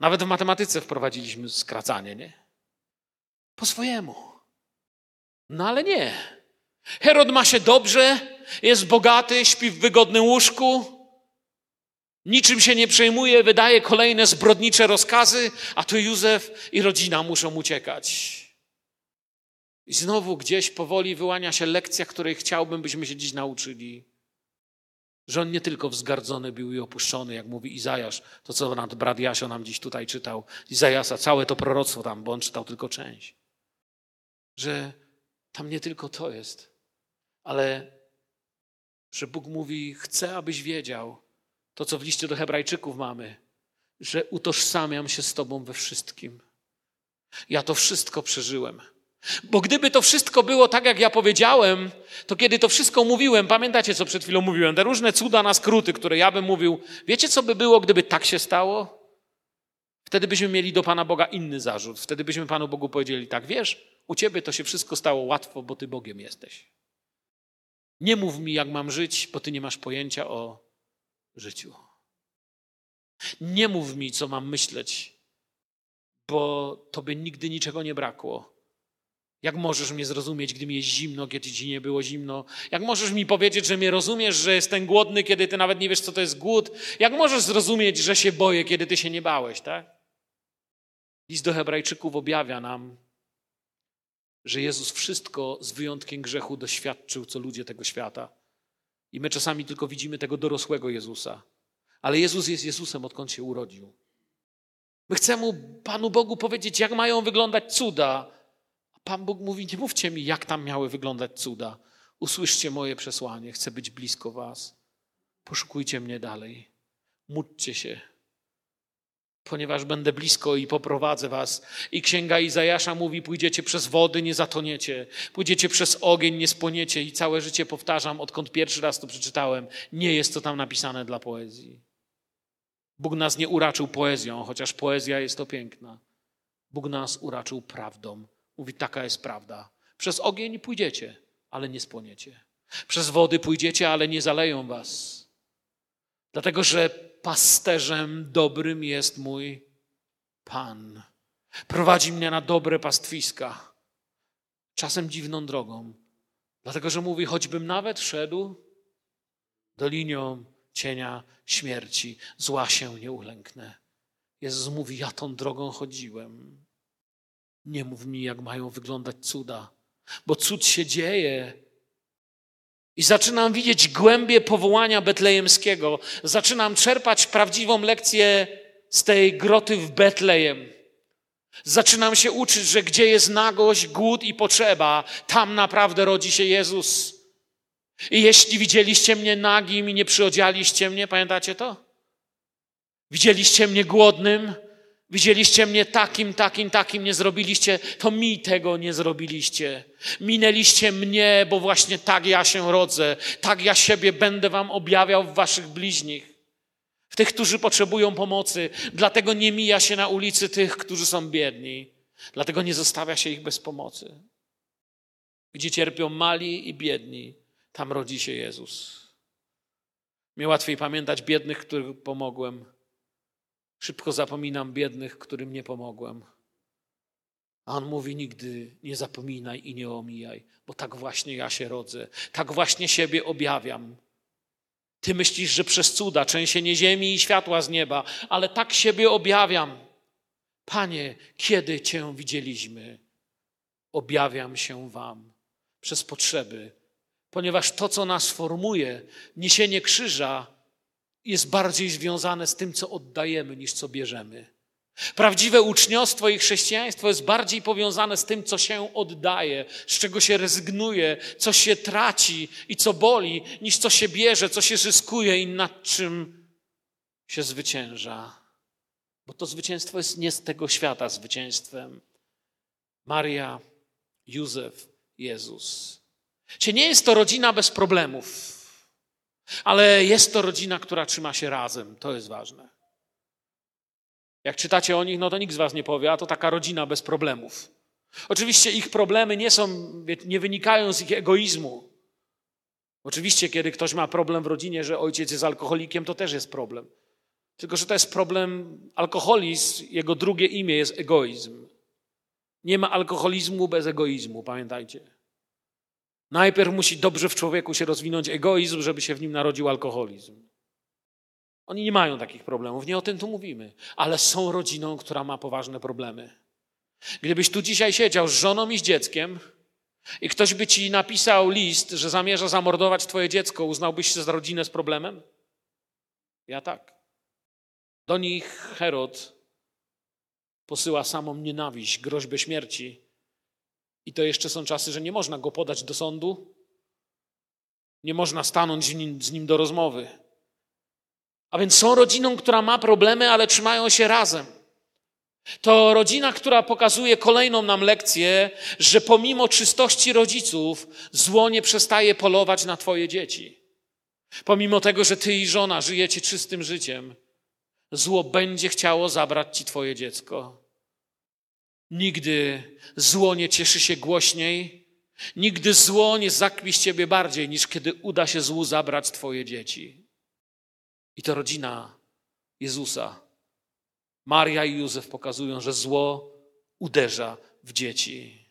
nawet w matematyce wprowadziliśmy skracanie, nie? Po swojemu. No ale nie. Herod ma się dobrze, jest bogaty, śpi w wygodnym łóżku, niczym się nie przejmuje, wydaje kolejne zbrodnicze rozkazy, a tu Józef i rodzina muszą uciekać. I znowu gdzieś powoli wyłania się lekcja, której chciałbym, byśmy się dziś nauczyli. Że on nie tylko wzgardzony był i opuszczony, jak mówi Izajasz, to co brat Jasio nam dziś tutaj czytał. Izajasa, całe to proroctwo tam, bo on czytał tylko część że tam nie tylko to jest, ale że Bóg mówi: Chcę, abyś wiedział to, co w liście do Hebrajczyków mamy, że utożsamiam się z Tobą we wszystkim. Ja to wszystko przeżyłem. Bo gdyby to wszystko było tak, jak ja powiedziałem, to kiedy to wszystko mówiłem, pamiętacie, co przed chwilą mówiłem, te różne cuda na skróty, które ja bym mówił, wiecie, co by było, gdyby tak się stało? Wtedy byśmy mieli do Pana Boga inny zarzut. Wtedy byśmy Panu Bogu powiedzieli tak, wiesz, u ciebie to się wszystko stało łatwo, bo ty Bogiem jesteś. Nie mów mi, jak mam żyć, bo ty nie masz pojęcia o życiu. Nie mów mi, co mam myśleć, bo tobie nigdy niczego nie brakło. Jak możesz mnie zrozumieć, gdy mi jest zimno, kiedy ci nie było zimno? Jak możesz mi powiedzieć, że mnie rozumiesz, że jestem głodny, kiedy ty nawet nie wiesz, co to jest głód? Jak możesz zrozumieć, że się boję, kiedy ty się nie bałeś, tak? List do Hebrajczyków objawia nam, że Jezus wszystko z wyjątkiem grzechu doświadczył, co ludzie tego świata. I my czasami tylko widzimy tego dorosłego Jezusa. Ale Jezus jest Jezusem, odkąd się urodził. My chcemy Panu Bogu powiedzieć, jak mają wyglądać cuda. A Pan Bóg mówi: Nie mówcie mi, jak tam miały wyglądać cuda. Usłyszcie moje przesłanie. Chcę być blisko Was. Poszukujcie mnie dalej. Módlcie się ponieważ będę blisko i poprowadzę was. I księga Izajasza mówi: Pójdziecie przez wody, nie zatoniecie, pójdziecie przez ogień, nie spłoniecie. I całe życie powtarzam, odkąd pierwszy raz to przeczytałem, nie jest to tam napisane dla poezji. Bóg nas nie uraczył poezją, chociaż poezja jest to piękna. Bóg nas uraczył prawdą. Mówi: Taka jest prawda. Przez ogień pójdziecie, ale nie spłoniecie. Przez wody pójdziecie, ale nie zaleją was. Dlatego, że pasterzem dobrym jest mój Pan. Prowadzi mnie na dobre pastwiska, czasem dziwną drogą. Dlatego, że mówi, choćbym nawet szedł dolinią cienia śmierci, zła się nie ulęknę. Jezus mówi, ja tą drogą chodziłem. Nie mów mi, jak mają wyglądać cuda, bo cud się dzieje i zaczynam widzieć głębie powołania betlejemskiego. Zaczynam czerpać prawdziwą lekcję z tej groty w Betlejem. Zaczynam się uczyć, że gdzie jest nagość, głód i potrzeba, tam naprawdę rodzi się Jezus. I jeśli widzieliście mnie nagim i nie przyodzialiście mnie, pamiętacie to? Widzieliście mnie głodnym, Widzieliście mnie takim, takim, takim, nie zrobiliście, to mi tego nie zrobiliście. Minęliście mnie, bo właśnie tak ja się rodzę, tak ja siebie będę wam objawiał w waszych bliźnich, w tych, którzy potrzebują pomocy. Dlatego nie mija się na ulicy tych, którzy są biedni. Dlatego nie zostawia się ich bez pomocy. Gdzie cierpią mali i biedni, tam rodzi się Jezus. Mnie łatwiej pamiętać biednych, których pomogłem, Szybko zapominam biednych, którym nie pomogłem. A on mówi: Nigdy nie zapominaj i nie omijaj, bo tak właśnie ja się rodzę, tak właśnie siebie objawiam. Ty myślisz, że przez cuda, trzęsienie ziemi i światła z nieba, ale tak siebie objawiam. Panie, kiedy Cię widzieliśmy? Objawiam się Wam przez potrzeby, ponieważ to, co nas formuje, niesienie krzyża, jest bardziej związane z tym, co oddajemy, niż co bierzemy. Prawdziwe uczniostwo i chrześcijaństwo jest bardziej powiązane z tym, co się oddaje, z czego się rezygnuje, co się traci i co boli, niż co się bierze, co się zyskuje i nad czym się zwycięża. Bo to zwycięstwo jest nie z tego świata zwycięstwem. Maria, Józef, Jezus. Czy nie jest to rodzina bez problemów? Ale jest to rodzina, która trzyma się razem. To jest ważne. Jak czytacie o nich, no to nikt z was nie powie, a to taka rodzina bez problemów. Oczywiście ich problemy nie są, nie wynikają z ich egoizmu. Oczywiście, kiedy ktoś ma problem w rodzinie, że ojciec jest alkoholikiem, to też jest problem. Tylko, że to jest problem alkoholizm, jego drugie imię jest egoizm. Nie ma alkoholizmu bez egoizmu, pamiętajcie. Najpierw musi dobrze w człowieku się rozwinąć egoizm, żeby się w nim narodził alkoholizm. Oni nie mają takich problemów, nie o tym tu mówimy, ale są rodziną, która ma poważne problemy. Gdybyś tu dzisiaj siedział z żoną i z dzieckiem i ktoś by ci napisał list, że zamierza zamordować twoje dziecko, uznałbyś się za rodzinę z problemem? Ja tak. Do nich Herod posyła samą nienawiść, groźbę śmierci, i to jeszcze są czasy, że nie można go podać do sądu, nie można stanąć z nim, z nim do rozmowy. A więc są rodziną, która ma problemy, ale trzymają się razem. To rodzina, która pokazuje kolejną nam lekcję, że pomimo czystości rodziców, zło nie przestaje polować na Twoje dzieci. Pomimo tego, że Ty i żona żyjecie czystym życiem, zło będzie chciało zabrać Ci Twoje dziecko. Nigdy zło nie cieszy się głośniej, nigdy zło nie zakpi z ciebie bardziej, niż kiedy uda się złu zabrać twoje dzieci. I to rodzina Jezusa, Maria i Józef pokazują, że zło uderza w dzieci.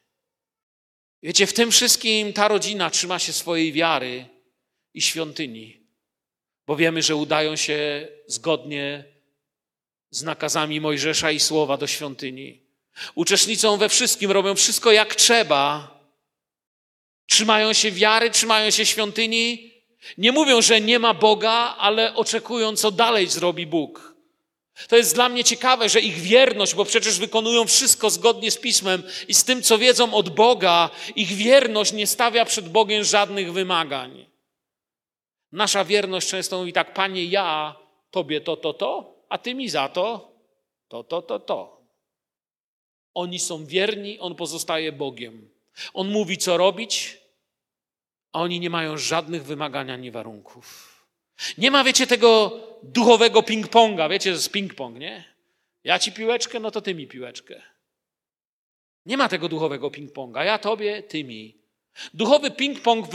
Wiecie, w tym wszystkim ta rodzina trzyma się swojej wiary i świątyni, bo wiemy, że udają się zgodnie z nakazami Mojżesza i słowa do świątyni. Uczestniczą we wszystkim, robią wszystko jak trzeba. Trzymają się wiary, trzymają się świątyni. Nie mówią, że nie ma Boga, ale oczekują, co dalej zrobi Bóg. To jest dla mnie ciekawe, że ich wierność, bo przecież wykonują wszystko zgodnie z pismem i z tym, co wiedzą od Boga, ich wierność nie stawia przed Bogiem żadnych wymagań. Nasza wierność często mówi tak, Panie, ja Tobie to, to, to, a Ty mi za to, to, to, to, to. Oni są wierni, On pozostaje Bogiem. On mówi, co robić, a oni nie mają żadnych wymagań ani warunków. Nie ma, wiecie, tego duchowego ping-ponga. Wiecie, jest ping-pong, nie? Ja ci piłeczkę, no to ty mi piłeczkę. Nie ma tego duchowego ping-ponga. Ja tobie, ty mi. Duchowy ping-pong,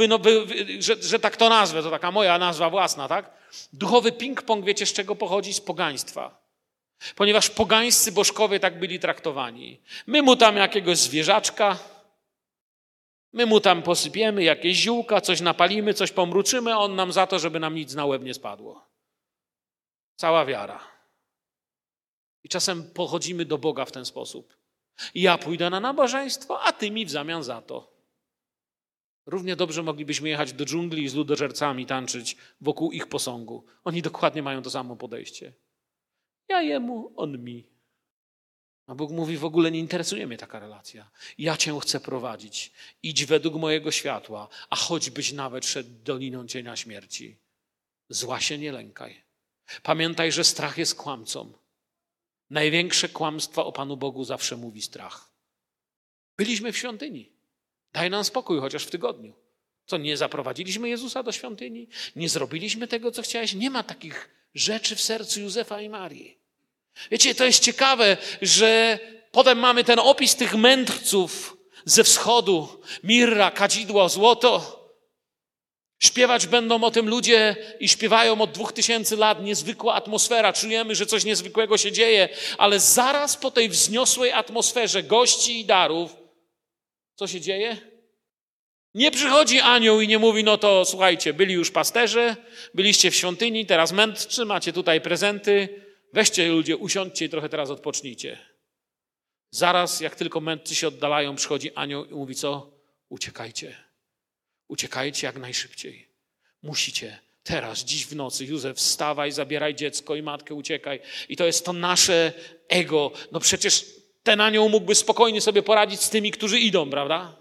że, że tak to nazwę, to taka moja nazwa własna, tak? Duchowy ping-pong, wiecie, z czego pochodzi? Z pogaństwa. Ponieważ pogańscy bożkowie tak byli traktowani. My mu tam jakiegoś zwierzaczka, My mu tam posypiemy jakieś ziółka, coś napalimy, coś pomruczymy, on nam za to, żeby nam nic na łeb nie spadło. Cała wiara. I czasem pochodzimy do Boga w ten sposób. Ja pójdę na nabożeństwo, a ty mi w zamian za to. Równie dobrze moglibyśmy jechać do dżungli i z ludożercami tańczyć wokół ich posągu. Oni dokładnie mają to samo podejście. Ja jemu, on mi. A Bóg mówi: W ogóle nie interesuje mnie taka relacja. Ja Cię chcę prowadzić. Idź według mojego światła, a choćbyś nawet szedł doliną cienia śmierci. Zła się nie lękaj. Pamiętaj, że strach jest kłamcą. Największe kłamstwa o Panu Bogu zawsze mówi strach. Byliśmy w świątyni. Daj nam spokój, chociaż w tygodniu. Co, nie zaprowadziliśmy Jezusa do świątyni? Nie zrobiliśmy tego, co chciałeś? Nie ma takich rzeczy w sercu Józefa i Marii. Wiecie, to jest ciekawe, że potem mamy ten opis tych mędrców ze wschodu. Mirra, kadzidło, złoto. Śpiewać będą o tym ludzie i śpiewają od dwóch tysięcy lat. Niezwykła atmosfera. Czujemy, że coś niezwykłego się dzieje, ale zaraz po tej wzniosłej atmosferze gości i darów, co się dzieje? Nie przychodzi anioł i nie mówi, no to słuchajcie, byli już pasterze, byliście w świątyni, teraz mędrcy, macie tutaj prezenty, Weźcie ludzie, usiądźcie i trochę teraz odpocznijcie. Zaraz, jak tylko mędrcy się oddalają, przychodzi anioł i mówi co? Uciekajcie. Uciekajcie jak najszybciej. Musicie. Teraz, dziś w nocy, Józef, wstawaj, zabieraj dziecko i matkę, uciekaj. I to jest to nasze ego. No przecież ten anioł mógłby spokojnie sobie poradzić z tymi, którzy idą, prawda?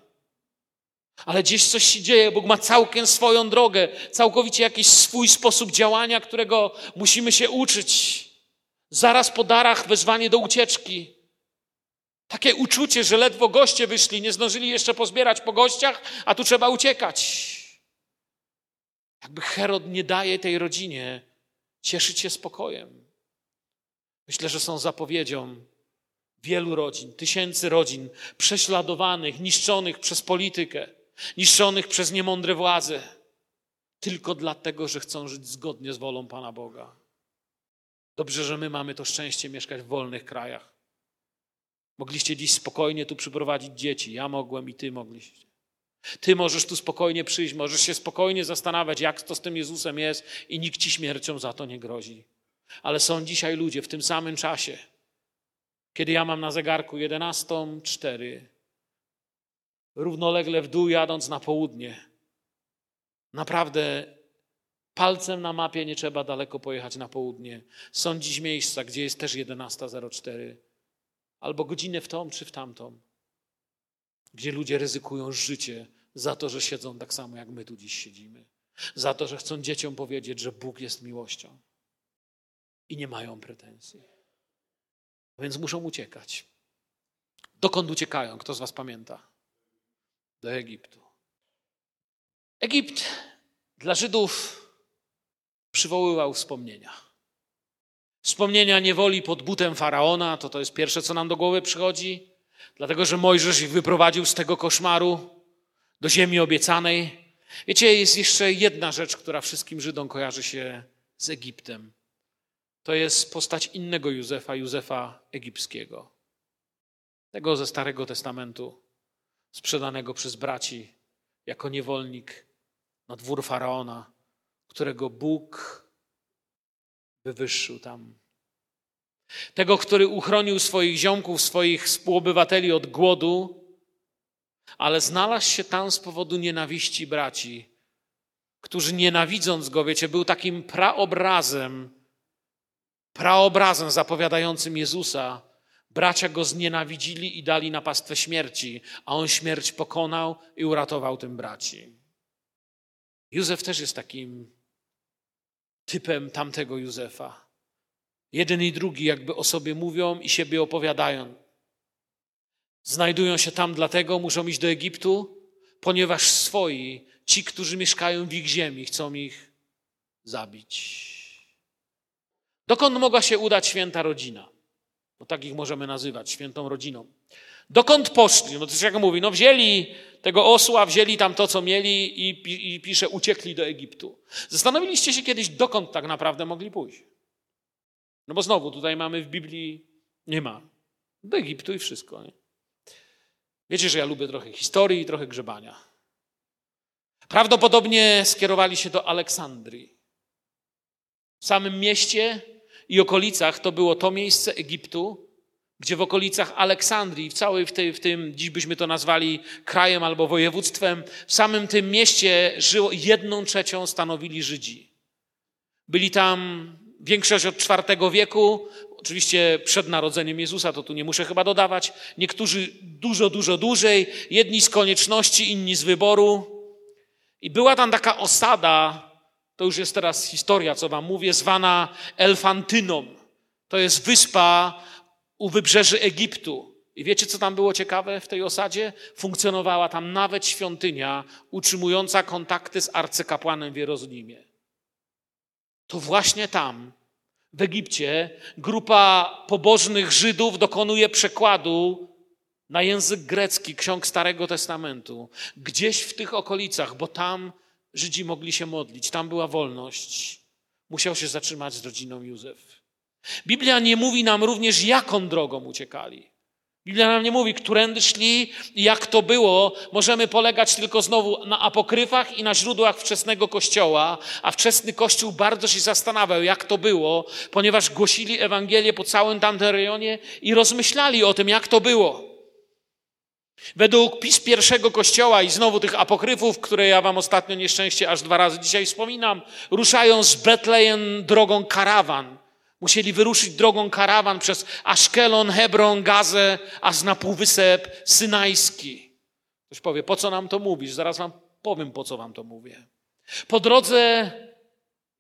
Ale gdzieś coś się dzieje, Bóg ma całkiem swoją drogę, całkowicie jakiś swój sposób działania, którego musimy się uczyć. Zaraz po darach wezwanie do ucieczki. Takie uczucie, że ledwo goście wyszli, nie zdążyli jeszcze pozbierać po gościach, a tu trzeba uciekać. Jakby Herod nie daje tej rodzinie cieszyć się spokojem. Myślę, że są zapowiedzią wielu rodzin, tysięcy rodzin prześladowanych, niszczonych przez politykę, niszczonych przez niemądre władze, tylko dlatego, że chcą żyć zgodnie z wolą Pana Boga. Dobrze, że my mamy to szczęście mieszkać w wolnych krajach. Mogliście dziś spokojnie tu przyprowadzić dzieci. Ja mogłem i ty mogliście. Ty możesz tu spokojnie przyjść, możesz się spokojnie zastanawiać, jak to z tym Jezusem jest i nikt ci śmiercią za to nie grozi. Ale są dzisiaj ludzie w tym samym czasie, kiedy ja mam na zegarku 11.04, równolegle w dół jadąc na południe. Naprawdę Palcem na mapie nie trzeba daleko pojechać na południe. Są dziś miejsca, gdzie jest też 11.04, albo godzinę w tą czy w tamtą, gdzie ludzie ryzykują życie za to, że siedzą tak samo jak my tu dziś siedzimy. Za to, że chcą dzieciom powiedzieć, że Bóg jest miłością i nie mają pretensji. Więc muszą uciekać. Dokąd uciekają? Kto z Was pamięta? Do Egiptu. Egipt dla Żydów przywoływał wspomnienia. Wspomnienia niewoli pod butem faraona, to to jest pierwsze, co nam do głowy przychodzi, dlatego że Mojżesz ich wyprowadził z tego koszmaru do ziemi obiecanej. Wiecie, jest jeszcze jedna rzecz, która wszystkim Żydom kojarzy się z Egiptem. To jest postać innego Józefa, Józefa egipskiego. Tego ze Starego Testamentu. sprzedanego przez braci jako niewolnik na dwór faraona, którego Bóg wywyższył tam. Tego, który uchronił swoich ziomków, swoich współobywateli od głodu, ale znalazł się tam z powodu nienawiści braci, którzy nienawidząc go, wiecie, był takim praobrazem, praobrazem zapowiadającym Jezusa. Bracia go znienawidzili i dali na pastwę śmierci, a on śmierć pokonał i uratował tym braci. Józef też jest takim typem tamtego Józefa. Jeden i drugi jakby o sobie mówią i siebie opowiadają. Znajdują się tam dlatego, muszą iść do Egiptu, ponieważ swoi, ci, którzy mieszkają w ich ziemi, chcą ich zabić. Dokąd mogła się udać święta rodzina? Bo tak ich możemy nazywać, świętą rodziną. Dokąd poszli? No to jak mówi, no wzięli tego osła, wzięli tam to, co mieli i, i pisze, uciekli do Egiptu. Zastanowiliście się kiedyś, dokąd tak naprawdę mogli pójść? No bo znowu, tutaj mamy w Biblii, nie ma. Do Egiptu i wszystko. Nie? Wiecie, że ja lubię trochę historii i trochę grzebania. Prawdopodobnie skierowali się do Aleksandrii. W samym mieście i okolicach to było to miejsce Egiptu, gdzie w okolicach Aleksandrii, w całej w, tej, w tym, dziś byśmy to nazwali krajem albo województwem, w samym tym mieście żyło jedną trzecią stanowili Żydzi. Byli tam większość od IV wieku, oczywiście przed narodzeniem Jezusa, to tu nie muszę chyba dodawać. Niektórzy dużo, dużo dłużej, jedni z konieczności, inni z wyboru. I była tam taka osada, to już jest teraz historia, co wam mówię, zwana Elfantyną. To jest wyspa u wybrzeży Egiptu. I wiecie, co tam było ciekawe w tej osadzie? Funkcjonowała tam nawet świątynia utrzymująca kontakty z arcykapłanem w Jerozolimie. To właśnie tam, w Egipcie, grupa pobożnych Żydów dokonuje przekładu na język grecki ksiąg Starego Testamentu. Gdzieś w tych okolicach, bo tam Żydzi mogli się modlić, tam była wolność. Musiał się zatrzymać z rodziną Józef. Biblia nie mówi nam również, jaką drogą uciekali. Biblia nam nie mówi, którędy szli i jak to było. Możemy polegać tylko znowu na apokryfach i na źródłach wczesnego kościoła, a wczesny kościół bardzo się zastanawiał, jak to było, ponieważ głosili Ewangelię po całym tamtym rejonie i rozmyślali o tym, jak to było. Według PiS pierwszego kościoła i znowu tych apokryfów, które ja wam ostatnio nieszczęście aż dwa razy dzisiaj wspominam, ruszają z Betlejem drogą karawan. Musieli wyruszyć drogą karawan przez Aszkelon, Hebron, Gazę, aż na Półwysep Synajski. Ktoś powie, po co nam to mówisz? Zaraz wam powiem, po co wam to mówię. Po drodze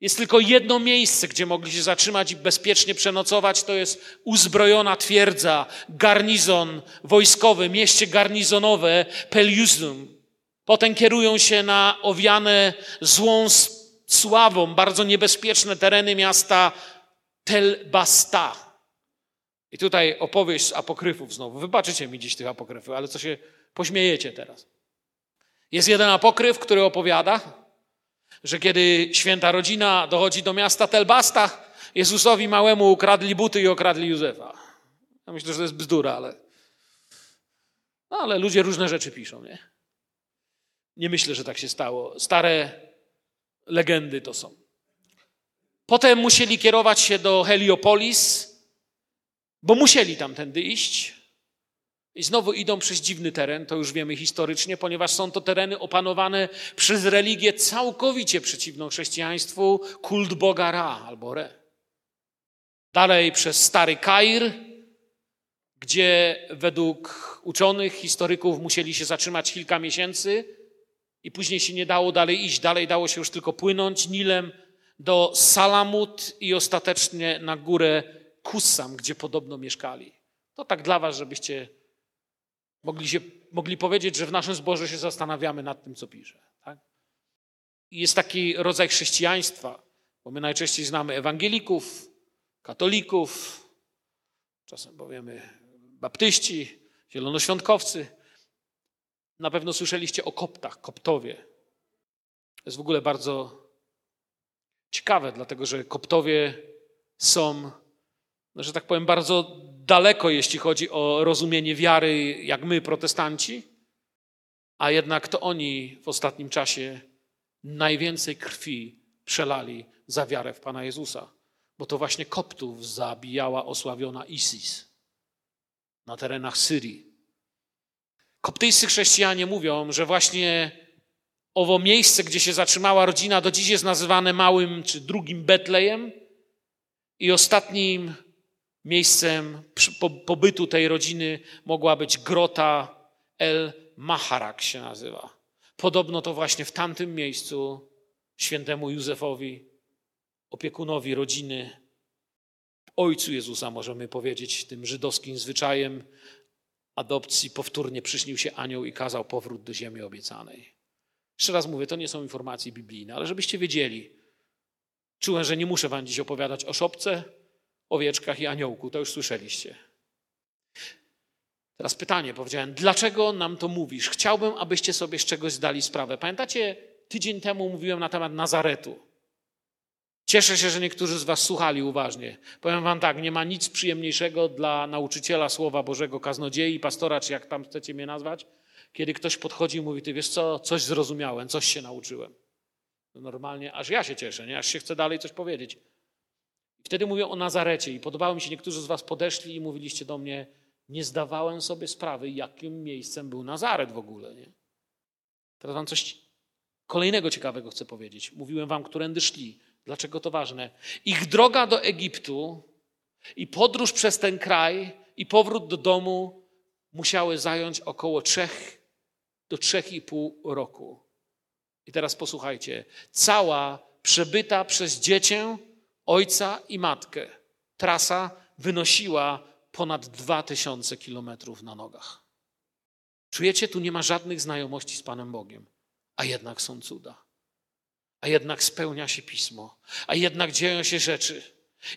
jest tylko jedno miejsce, gdzie mogli się zatrzymać i bezpiecznie przenocować. To jest uzbrojona twierdza, garnizon wojskowy, mieście garnizonowe Peliuzum. Potem kierują się na owiane złą sławą, bardzo niebezpieczne tereny miasta Tel Basta. I tutaj opowieść z apokryfów znowu. Wybaczycie mi dziś tych apokryfów, ale co się pośmiejecie teraz. Jest jeden apokryf, który opowiada, że kiedy święta rodzina dochodzi do miasta Telbasta, Jezusowi małemu ukradli buty i okradli Józefa. Ja myślę, że to jest bzdura, ale. No, ale ludzie różne rzeczy piszą, nie? Nie myślę, że tak się stało. Stare legendy to są. Potem musieli kierować się do Heliopolis, bo musieli tamtędy iść. I znowu idą przez dziwny teren, to już wiemy historycznie, ponieważ są to tereny opanowane przez religię całkowicie przeciwną chrześcijaństwu, kult Boga Ra albo Re. Dalej przez Stary Kair, gdzie według uczonych, historyków musieli się zatrzymać kilka miesięcy i później się nie dało dalej iść, dalej dało się już tylko płynąć Nilem do Salamut i ostatecznie na górę Kusam, gdzie podobno mieszkali. To tak dla was, żebyście mogli, się, mogli powiedzieć, że w naszym zborze się zastanawiamy nad tym, co pisze. Tak? Jest taki rodzaj chrześcijaństwa, bo my najczęściej znamy ewangelików, katolików, czasem powiemy baptyści, zielonoświątkowcy. Na pewno słyszeliście o koptach, koptowie. To jest w ogóle bardzo ciekawe, dlatego że koptowie są, no, że tak powiem, bardzo daleko, jeśli chodzi o rozumienie wiary, jak my, protestanci. A jednak to oni w ostatnim czasie najwięcej krwi przelali za wiarę w Pana Jezusa, bo to właśnie Koptów zabijała osławiona ISIS na terenach Syrii. Koptyjscy chrześcijanie mówią, że właśnie owo miejsce, gdzie się zatrzymała rodzina, do dziś jest nazywane małym czy drugim Betlejem i ostatnim miejscem pobytu tej rodziny mogła być grota El Maharak się nazywa. Podobno to właśnie w tamtym miejscu świętemu Józefowi, opiekunowi rodziny, ojcu Jezusa, możemy powiedzieć, tym żydowskim zwyczajem adopcji, powtórnie przyśnił się anioł i kazał powrót do ziemi obiecanej. Jeszcze raz mówię, to nie są informacje biblijne, ale żebyście wiedzieli. Czułem, że nie muszę wam dziś opowiadać o szopce, owieczkach i aniołku, to już słyszeliście. Teraz pytanie, powiedziałem, dlaczego nam to mówisz? Chciałbym, abyście sobie z czegoś zdali sprawę. Pamiętacie, tydzień temu mówiłem na temat Nazaretu. Cieszę się, że niektórzy z Was słuchali uważnie. Powiem Wam tak, nie ma nic przyjemniejszego dla nauczyciela Słowa Bożego, kaznodziei, pastora, czy jak tam chcecie mnie nazwać, kiedy ktoś podchodzi i mówi, ty wiesz co, coś zrozumiałem, coś się nauczyłem. No normalnie, aż ja się cieszę, nie? aż się chcę dalej coś powiedzieć. Wtedy mówię o Nazarecie i podobało mi się, niektórzy z Was podeszli i mówiliście do mnie, nie zdawałem sobie sprawy, jakim miejscem był Nazaret w ogóle. Nie? Teraz Wam coś kolejnego ciekawego chcę powiedzieć. Mówiłem Wam, którędy szli. Dlaczego to ważne? Ich droga do Egiptu i podróż przez ten kraj i powrót do domu musiały zająć około trzech do trzech i pół roku. I teraz posłuchajcie. Cała przebyta przez dziecię, ojca i matkę trasa wynosiła ponad dwa tysiące kilometrów na nogach. Czujecie, tu nie ma żadnych znajomości z Panem Bogiem, a jednak są cuda. A jednak spełnia się pismo, a jednak dzieją się rzeczy.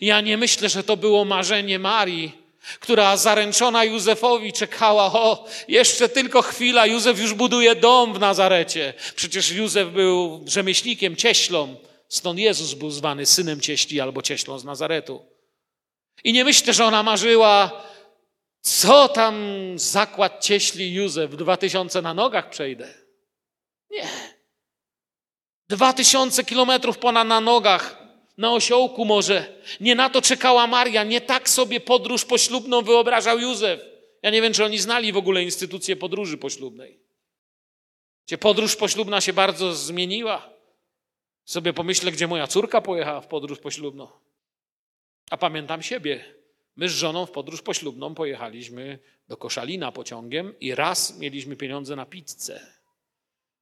Ja nie myślę, że to było marzenie Marii, która zaręczona Józefowi czekała, o, jeszcze tylko chwila, Józef już buduje dom w Nazarecie. Przecież Józef był rzemieślnikiem, cieślą, stąd Jezus był zwany synem cieśli albo cieślą z Nazaretu. I nie myślę, że ona marzyła, co tam zakład cieśli Józef, dwa tysiące na nogach przejdę. Nie. Dwa tysiące kilometrów ponad na nogach, na osiołku może. Nie na to czekała Maria, nie tak sobie podróż poślubną wyobrażał Józef. Ja nie wiem, czy oni znali w ogóle instytucję podróży poślubnej. Gdzie podróż poślubna się bardzo zmieniła. Sobie pomyślę, gdzie moja córka pojechała w podróż poślubną. A pamiętam siebie. My z żoną w podróż poślubną pojechaliśmy do Koszalina pociągiem i raz mieliśmy pieniądze na pizzę.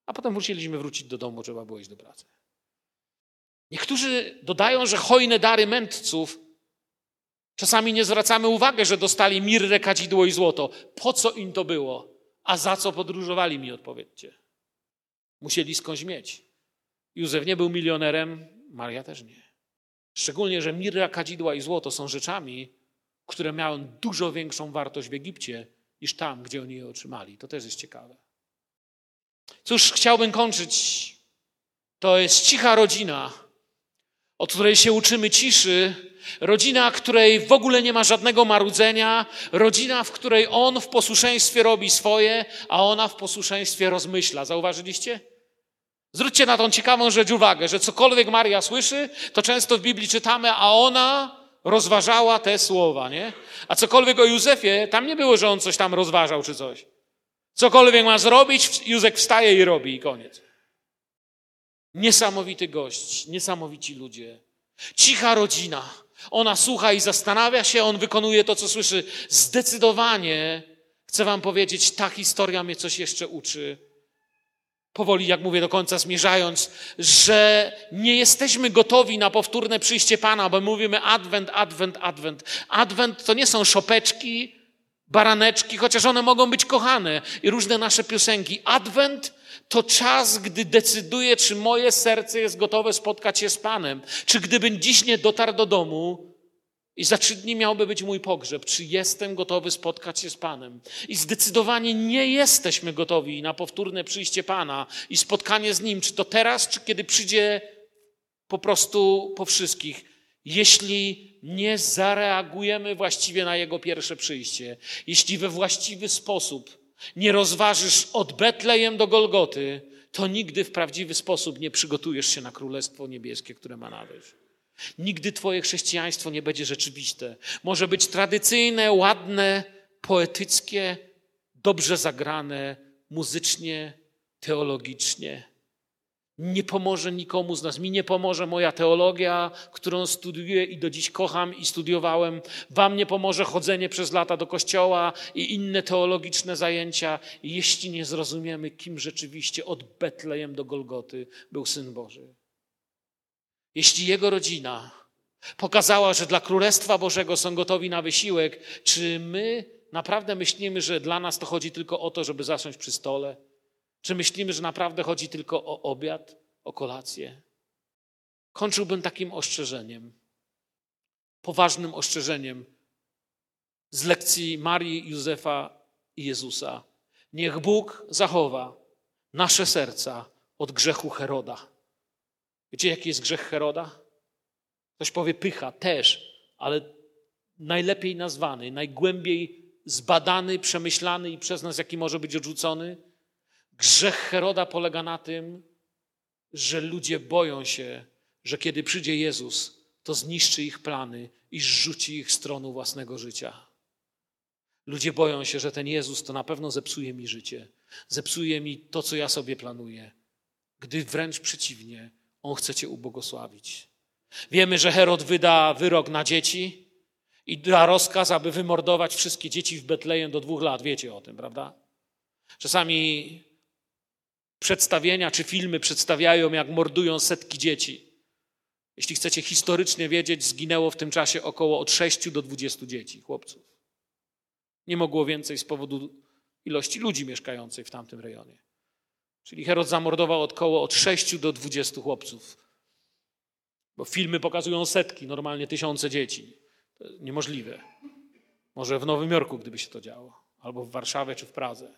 A potem musieliśmy wrócić do domu, trzeba było iść do pracy. Niektórzy dodają, że hojne dary mędrców czasami nie zwracamy uwagi, że dostali mirrę, kadzidło i złoto. Po co im to było? A za co podróżowali mi, odpowiedzcie. Musieli skądś mieć. Józef nie był milionerem, Maria też nie. Szczególnie, że mirra, kadzidła i złoto są rzeczami, które miały dużo większą wartość w Egipcie niż tam, gdzie oni je otrzymali. To też jest ciekawe. Cóż, chciałbym kończyć. To jest cicha rodzina, od której się uczymy ciszy, rodzina, której w ogóle nie ma żadnego marudzenia, rodzina, w której on w posłuszeństwie robi swoje, a ona w posłuszeństwie rozmyśla. Zauważyliście? Zwróćcie na tą ciekawą rzecz uwagę, że cokolwiek Maria słyszy, to często w Biblii czytamy, a ona rozważała te słowa, nie? A cokolwiek o Józefie, tam nie było, że on coś tam rozważał czy coś. Cokolwiek ma zrobić, Józek wstaje i robi i koniec. Niesamowity gość, niesamowici ludzie. Cicha rodzina. Ona słucha i zastanawia się, on wykonuje to, co słyszy. Zdecydowanie, chcę Wam powiedzieć, ta historia mnie coś jeszcze uczy. Powoli, jak mówię, do końca zmierzając, że nie jesteśmy gotowi na powtórne przyjście Pana, bo mówimy Advent, Advent, Advent. Advent to nie są szopeczki, baraneczki, chociaż one mogą być kochane i różne nasze piosenki. Advent to czas, gdy decyduję, czy moje serce jest gotowe spotkać się z Panem. Czy gdybym dziś nie dotarł do domu i za trzy dni miałby być mój pogrzeb, czy jestem gotowy spotkać się z Panem? I zdecydowanie nie jesteśmy gotowi na powtórne przyjście Pana i spotkanie z Nim, czy to teraz, czy kiedy przyjdzie po prostu po wszystkich. Jeśli nie zareagujemy właściwie na Jego pierwsze przyjście, jeśli we właściwy sposób nie rozważysz od Betlejem do Golgoty, to nigdy w prawdziwy sposób nie przygotujesz się na Królestwo Niebieskie, które ma nadejść. Nigdy Twoje chrześcijaństwo nie będzie rzeczywiste. Może być tradycyjne, ładne, poetyckie, dobrze zagrane, muzycznie, teologicznie. Nie pomoże nikomu z nas. Mi nie pomoże moja teologia, którą studiuję i do dziś kocham i studiowałem. Wam nie pomoże chodzenie przez lata do kościoła i inne teologiczne zajęcia, jeśli nie zrozumiemy, kim rzeczywiście od Betlejem do Golgoty był Syn Boży. Jeśli jego rodzina pokazała, że dla Królestwa Bożego są gotowi na wysiłek, czy my naprawdę myślimy, że dla nas to chodzi tylko o to, żeby zasiąść przy stole? Czy myślimy, że naprawdę chodzi tylko o obiad, o kolację? Kończyłbym takim ostrzeżeniem, poważnym ostrzeżeniem z lekcji Marii, Józefa i Jezusa. Niech Bóg zachowa nasze serca od grzechu Heroda. Wiecie, jaki jest grzech Heroda? Ktoś powie pycha, też, ale najlepiej nazwany, najgłębiej zbadany, przemyślany i przez nas, jaki może być odrzucony. Grzech Heroda polega na tym, że ludzie boją się, że kiedy przyjdzie Jezus, to zniszczy ich plany i zrzuci ich z tronu własnego życia. Ludzie boją się, że ten Jezus to na pewno zepsuje mi życie, zepsuje mi to, co ja sobie planuję, gdy wręcz przeciwnie, on chce cię ubłogosławić. Wiemy, że Herod wyda wyrok na dzieci i da rozkaz, aby wymordować wszystkie dzieci w Betlejem do dwóch lat. Wiecie o tym, prawda? Czasami przedstawienia czy filmy przedstawiają, jak mordują setki dzieci. Jeśli chcecie historycznie wiedzieć, zginęło w tym czasie około od 6 do 20 dzieci, chłopców. Nie mogło więcej z powodu ilości ludzi mieszkających w tamtym rejonie. Czyli Herod zamordował około od 6 do 20 chłopców. Bo filmy pokazują setki, normalnie tysiące dzieci. To niemożliwe. Może w Nowym Jorku, gdyby się to działo, albo w Warszawie czy w Pradze.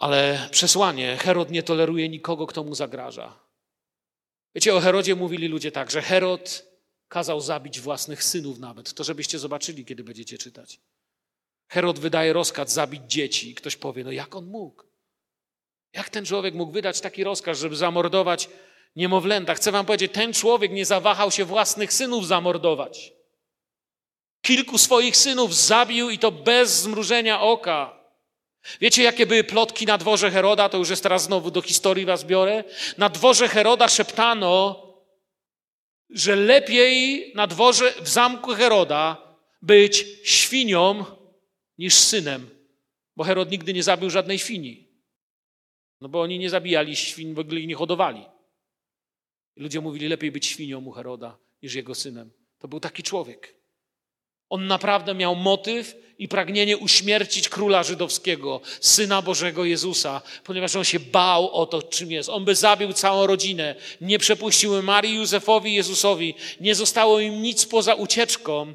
Ale przesłanie, Herod nie toleruje nikogo, kto mu zagraża. Wiecie, o Herodzie mówili ludzie tak, że Herod kazał zabić własnych synów nawet. To żebyście zobaczyli, kiedy będziecie czytać. Herod wydaje rozkaz zabić dzieci i ktoś powie, no jak on mógł? Jak ten człowiek mógł wydać taki rozkaz, żeby zamordować niemowlęta? Chcę wam powiedzieć, ten człowiek nie zawahał się własnych synów zamordować. Kilku swoich synów zabił i to bez zmrużenia oka. Wiecie, jakie były plotki na dworze Heroda? To już jest teraz znowu do historii was biorę. Na dworze Heroda szeptano, że lepiej na dworze w zamku Heroda być świnią niż synem, bo Herod nigdy nie zabił żadnej świni. No bo oni nie zabijali świń, w ogóle ich nie hodowali. Ludzie mówili, lepiej być świnią u Heroda niż jego synem. To był taki człowiek. On naprawdę miał motyw i pragnienie uśmiercić króla żydowskiego, syna Bożego Jezusa, ponieważ on się bał o to, czym jest. On by zabił całą rodzinę. Nie przepuściły Marii, Józefowi, Jezusowi. Nie zostało im nic poza ucieczką.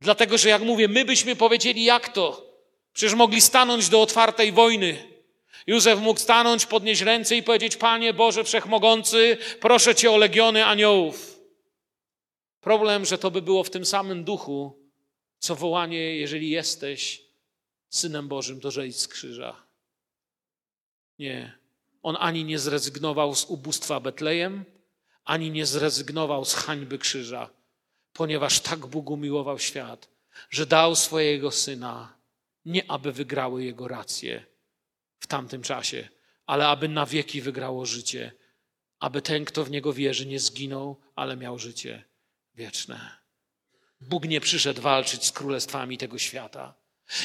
Dlatego, że jak mówię, my byśmy powiedzieli, jak to? Przecież mogli stanąć do otwartej wojny. Józef mógł stanąć, podnieść ręce i powiedzieć: Panie Boże Wszechmogący, proszę Cię o legiony aniołów. Problem, że to by było w tym samym duchu, co wołanie, jeżeli jesteś synem Bożym, to zejdź z krzyża. Nie. On ani nie zrezygnował z ubóstwa Betlejem, ani nie zrezygnował z hańby krzyża, ponieważ tak Bóg umiłował świat, że dał swojego syna, nie aby wygrały jego racje w tamtym czasie, ale aby na wieki wygrało życie, aby ten, kto w niego wierzy, nie zginął, ale miał życie wieczne. Bóg nie przyszedł walczyć z królestwami tego świata.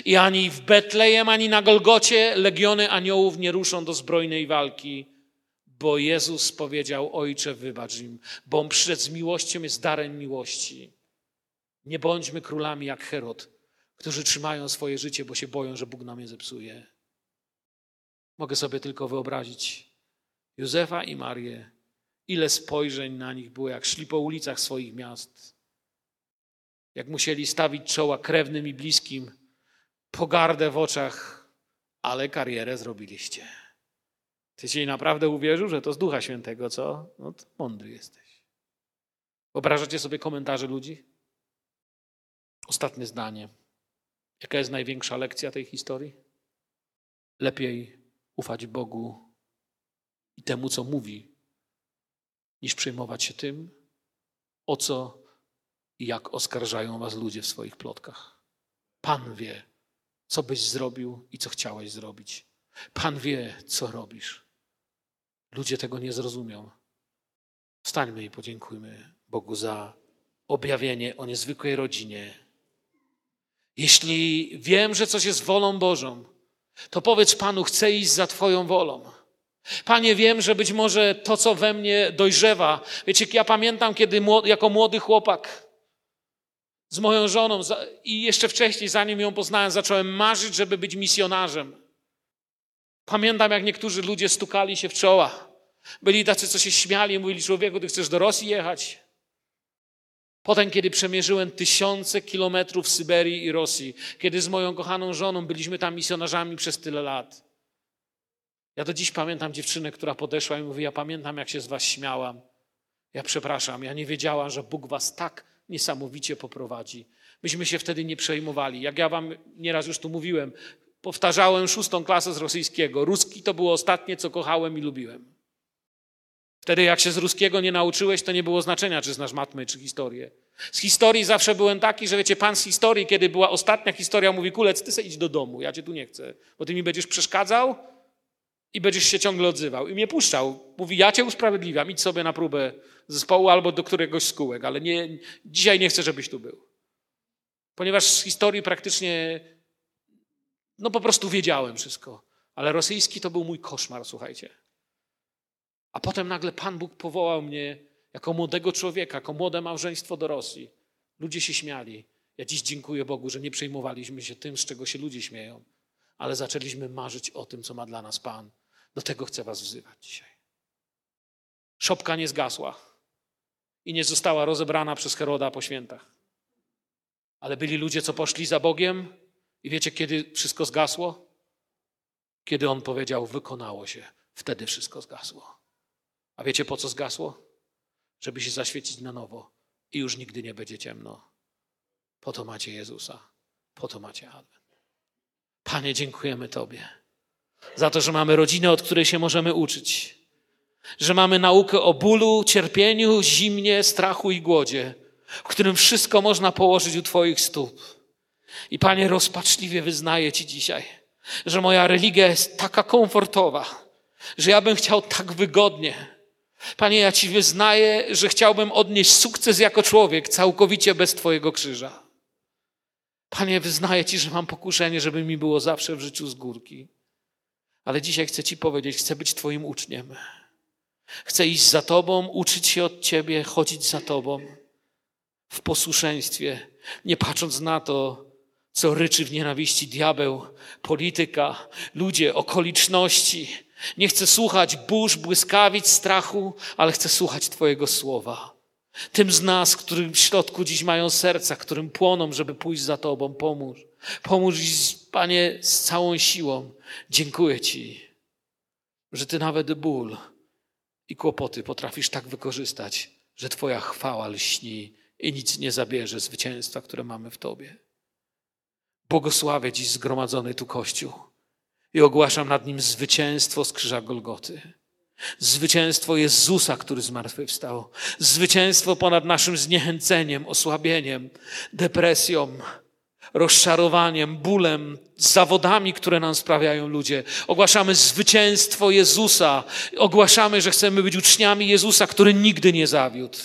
I ani w Betlejem, ani na Golgocie legiony aniołów nie ruszą do zbrojnej walki, bo Jezus powiedział: Ojcze, wybacz im, bo on przyszedł z miłością, jest darem miłości. Nie bądźmy królami jak Herod, którzy trzymają swoje życie, bo się boją, że Bóg nam je zepsuje. Mogę sobie tylko wyobrazić Józefa i Marię, ile spojrzeń na nich było, jak szli po ulicach swoich miast jak musieli stawić czoła krewnym i bliskim, pogardę w oczach, ale karierę zrobiliście. Ty się naprawdę uwierzył, że to z Ducha Świętego, co? No to mądry jesteś. Wyobrażacie sobie komentarze ludzi? Ostatnie zdanie. Jaka jest największa lekcja tej historii? lepiej ufać Bogu i temu, co mówi, niż przejmować się tym, o co i jak oskarżają was ludzie w swoich plotkach. Pan wie, co byś zrobił i co chciałeś zrobić. Pan wie, co robisz. Ludzie tego nie zrozumią. Wstańmy i podziękujmy Bogu za objawienie o niezwykłej rodzinie. Jeśli wiem, że coś jest wolą Bożą, to powiedz Panu, chcę iść za Twoją wolą. Panie, wiem, że być może to, co we mnie dojrzewa. Wiecie, ja pamiętam, kiedy jako młody chłopak z moją żoną i jeszcze wcześniej, zanim ją poznałem, zacząłem marzyć, żeby być misjonarzem. Pamiętam, jak niektórzy ludzie stukali się w czoła. Byli tacy, co się śmiali i mówili, człowieku, ty chcesz do Rosji jechać? Potem, kiedy przemierzyłem tysiące kilometrów Syberii i Rosji, kiedy z moją kochaną żoną byliśmy tam misjonarzami przez tyle lat. Ja do dziś pamiętam dziewczynę, która podeszła i mówi: Ja pamiętam, jak się z was śmiałam. Ja przepraszam, ja nie wiedziałam, że Bóg was tak niesamowicie poprowadzi. Myśmy się wtedy nie przejmowali. Jak ja wam nieraz już tu mówiłem, powtarzałem szóstą klasę z rosyjskiego. Ruski to było ostatnie, co kochałem i lubiłem. Wtedy, jak się z ruskiego nie nauczyłeś, to nie było znaczenia, czy znasz matmę, czy historię. Z historii zawsze byłem taki, że wiecie, pan z historii, kiedy była ostatnia historia, mówi: Kulec, ty se idź do domu, ja cię tu nie chcę, bo ty mi będziesz przeszkadzał i będziesz się ciągle odzywał. I mnie puszczał. Mówi: Ja cię usprawiedliwiam, idź sobie na próbę zespołu albo do któregoś z kółek, ale nie, dzisiaj nie chcę, żebyś tu był. Ponieważ z historii praktycznie, no po prostu wiedziałem wszystko. Ale rosyjski to był mój koszmar, słuchajcie. A potem nagle Pan Bóg powołał mnie jako młodego człowieka, jako młode małżeństwo do Rosji. Ludzie się śmiali. Ja dziś dziękuję Bogu, że nie przejmowaliśmy się tym, z czego się ludzie śmieją, ale zaczęliśmy marzyć o tym, co ma dla nas Pan. Do tego chcę Was wzywać dzisiaj. Szopka nie zgasła i nie została rozebrana przez Heroda po świętach. Ale byli ludzie, co poszli za Bogiem i wiecie, kiedy wszystko zgasło? Kiedy On powiedział, wykonało się. Wtedy wszystko zgasło. A wiecie po co zgasło? Żeby się zaświecić na nowo i już nigdy nie będzie ciemno. Po to macie Jezusa, po to macie Adwent. Panie, dziękujemy Tobie za to, że mamy rodzinę, od której się możemy uczyć, że mamy naukę o bólu, cierpieniu, zimnie, strachu i głodzie, w którym wszystko można położyć u Twoich stóp. I Panie, rozpaczliwie wyznaję Ci dzisiaj, że moja religia jest taka komfortowa, że ja bym chciał tak wygodnie, Panie, ja Ci wyznaję, że chciałbym odnieść sukces jako człowiek całkowicie bez Twojego krzyża. Panie, wyznaję Ci, że mam pokuszenie, żeby mi było zawsze w życiu z górki. Ale dzisiaj chcę Ci powiedzieć, chcę być Twoim uczniem. Chcę iść za Tobą, uczyć się od Ciebie, chodzić za Tobą w posłuszeństwie, nie patrząc na to, co ryczy w nienawiści diabeł, polityka, ludzie, okoliczności nie chcę słuchać burz, błyskawic, strachu, ale chcę słuchać Twojego słowa. Tym z nas, którym w środku dziś mają serca, którym płoną, żeby pójść za Tobą, pomóż. Pomóż, Panie, z całą siłą. Dziękuję Ci, że Ty nawet ból i kłopoty potrafisz tak wykorzystać, że Twoja chwała lśni i nic nie zabierze zwycięstwa, które mamy w Tobie. Błogosławię dziś zgromadzony tu Kościół i ogłaszam nad nim zwycięstwo z krzyża Golgoty. Zwycięstwo Jezusa, który zmartwychwstał. Zwycięstwo ponad naszym zniechęceniem, osłabieniem, depresją, rozczarowaniem, bólem, zawodami, które nam sprawiają ludzie. Ogłaszamy zwycięstwo Jezusa. Ogłaszamy, że chcemy być uczniami Jezusa, który nigdy nie zawiódł.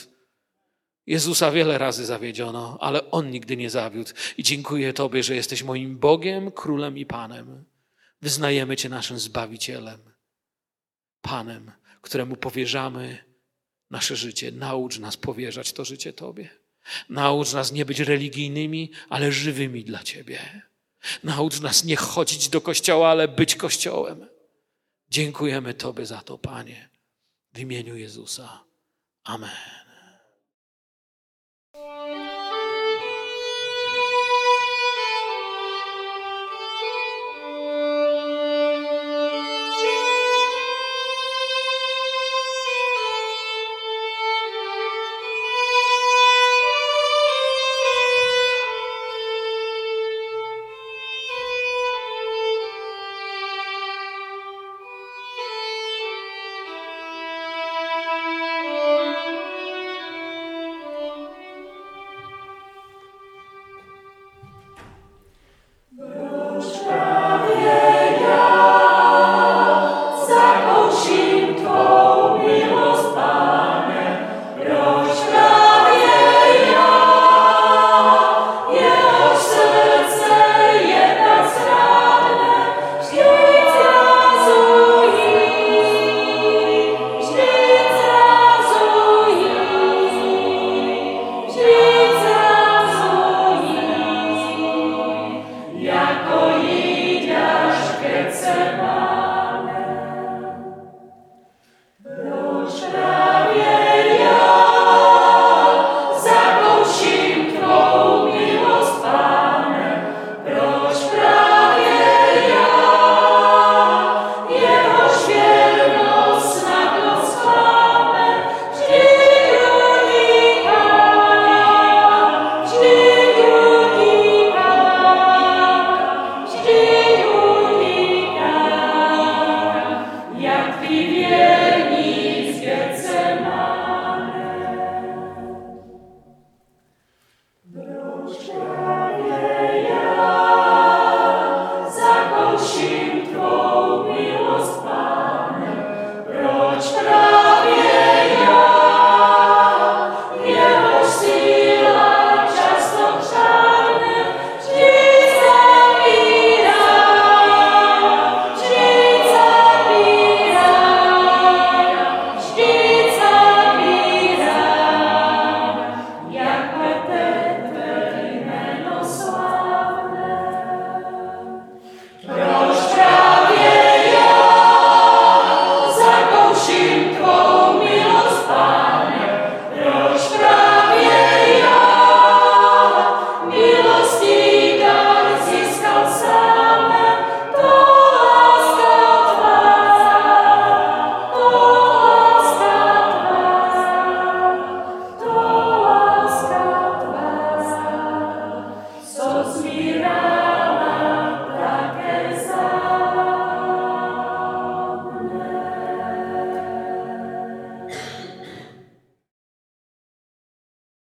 Jezusa wiele razy zawiedziono, ale On nigdy nie zawiódł. I dziękuję Tobie, że jesteś moim Bogiem, Królem i Panem. Wyznajemy Cię naszym Zbawicielem, Panem, któremu powierzamy nasze życie. Naucz nas powierzać to życie Tobie. Naucz nas nie być religijnymi, ale żywymi dla Ciebie. Naucz nas nie chodzić do kościoła, ale być kościołem. Dziękujemy Tobie za to, Panie, w imieniu Jezusa. Amen.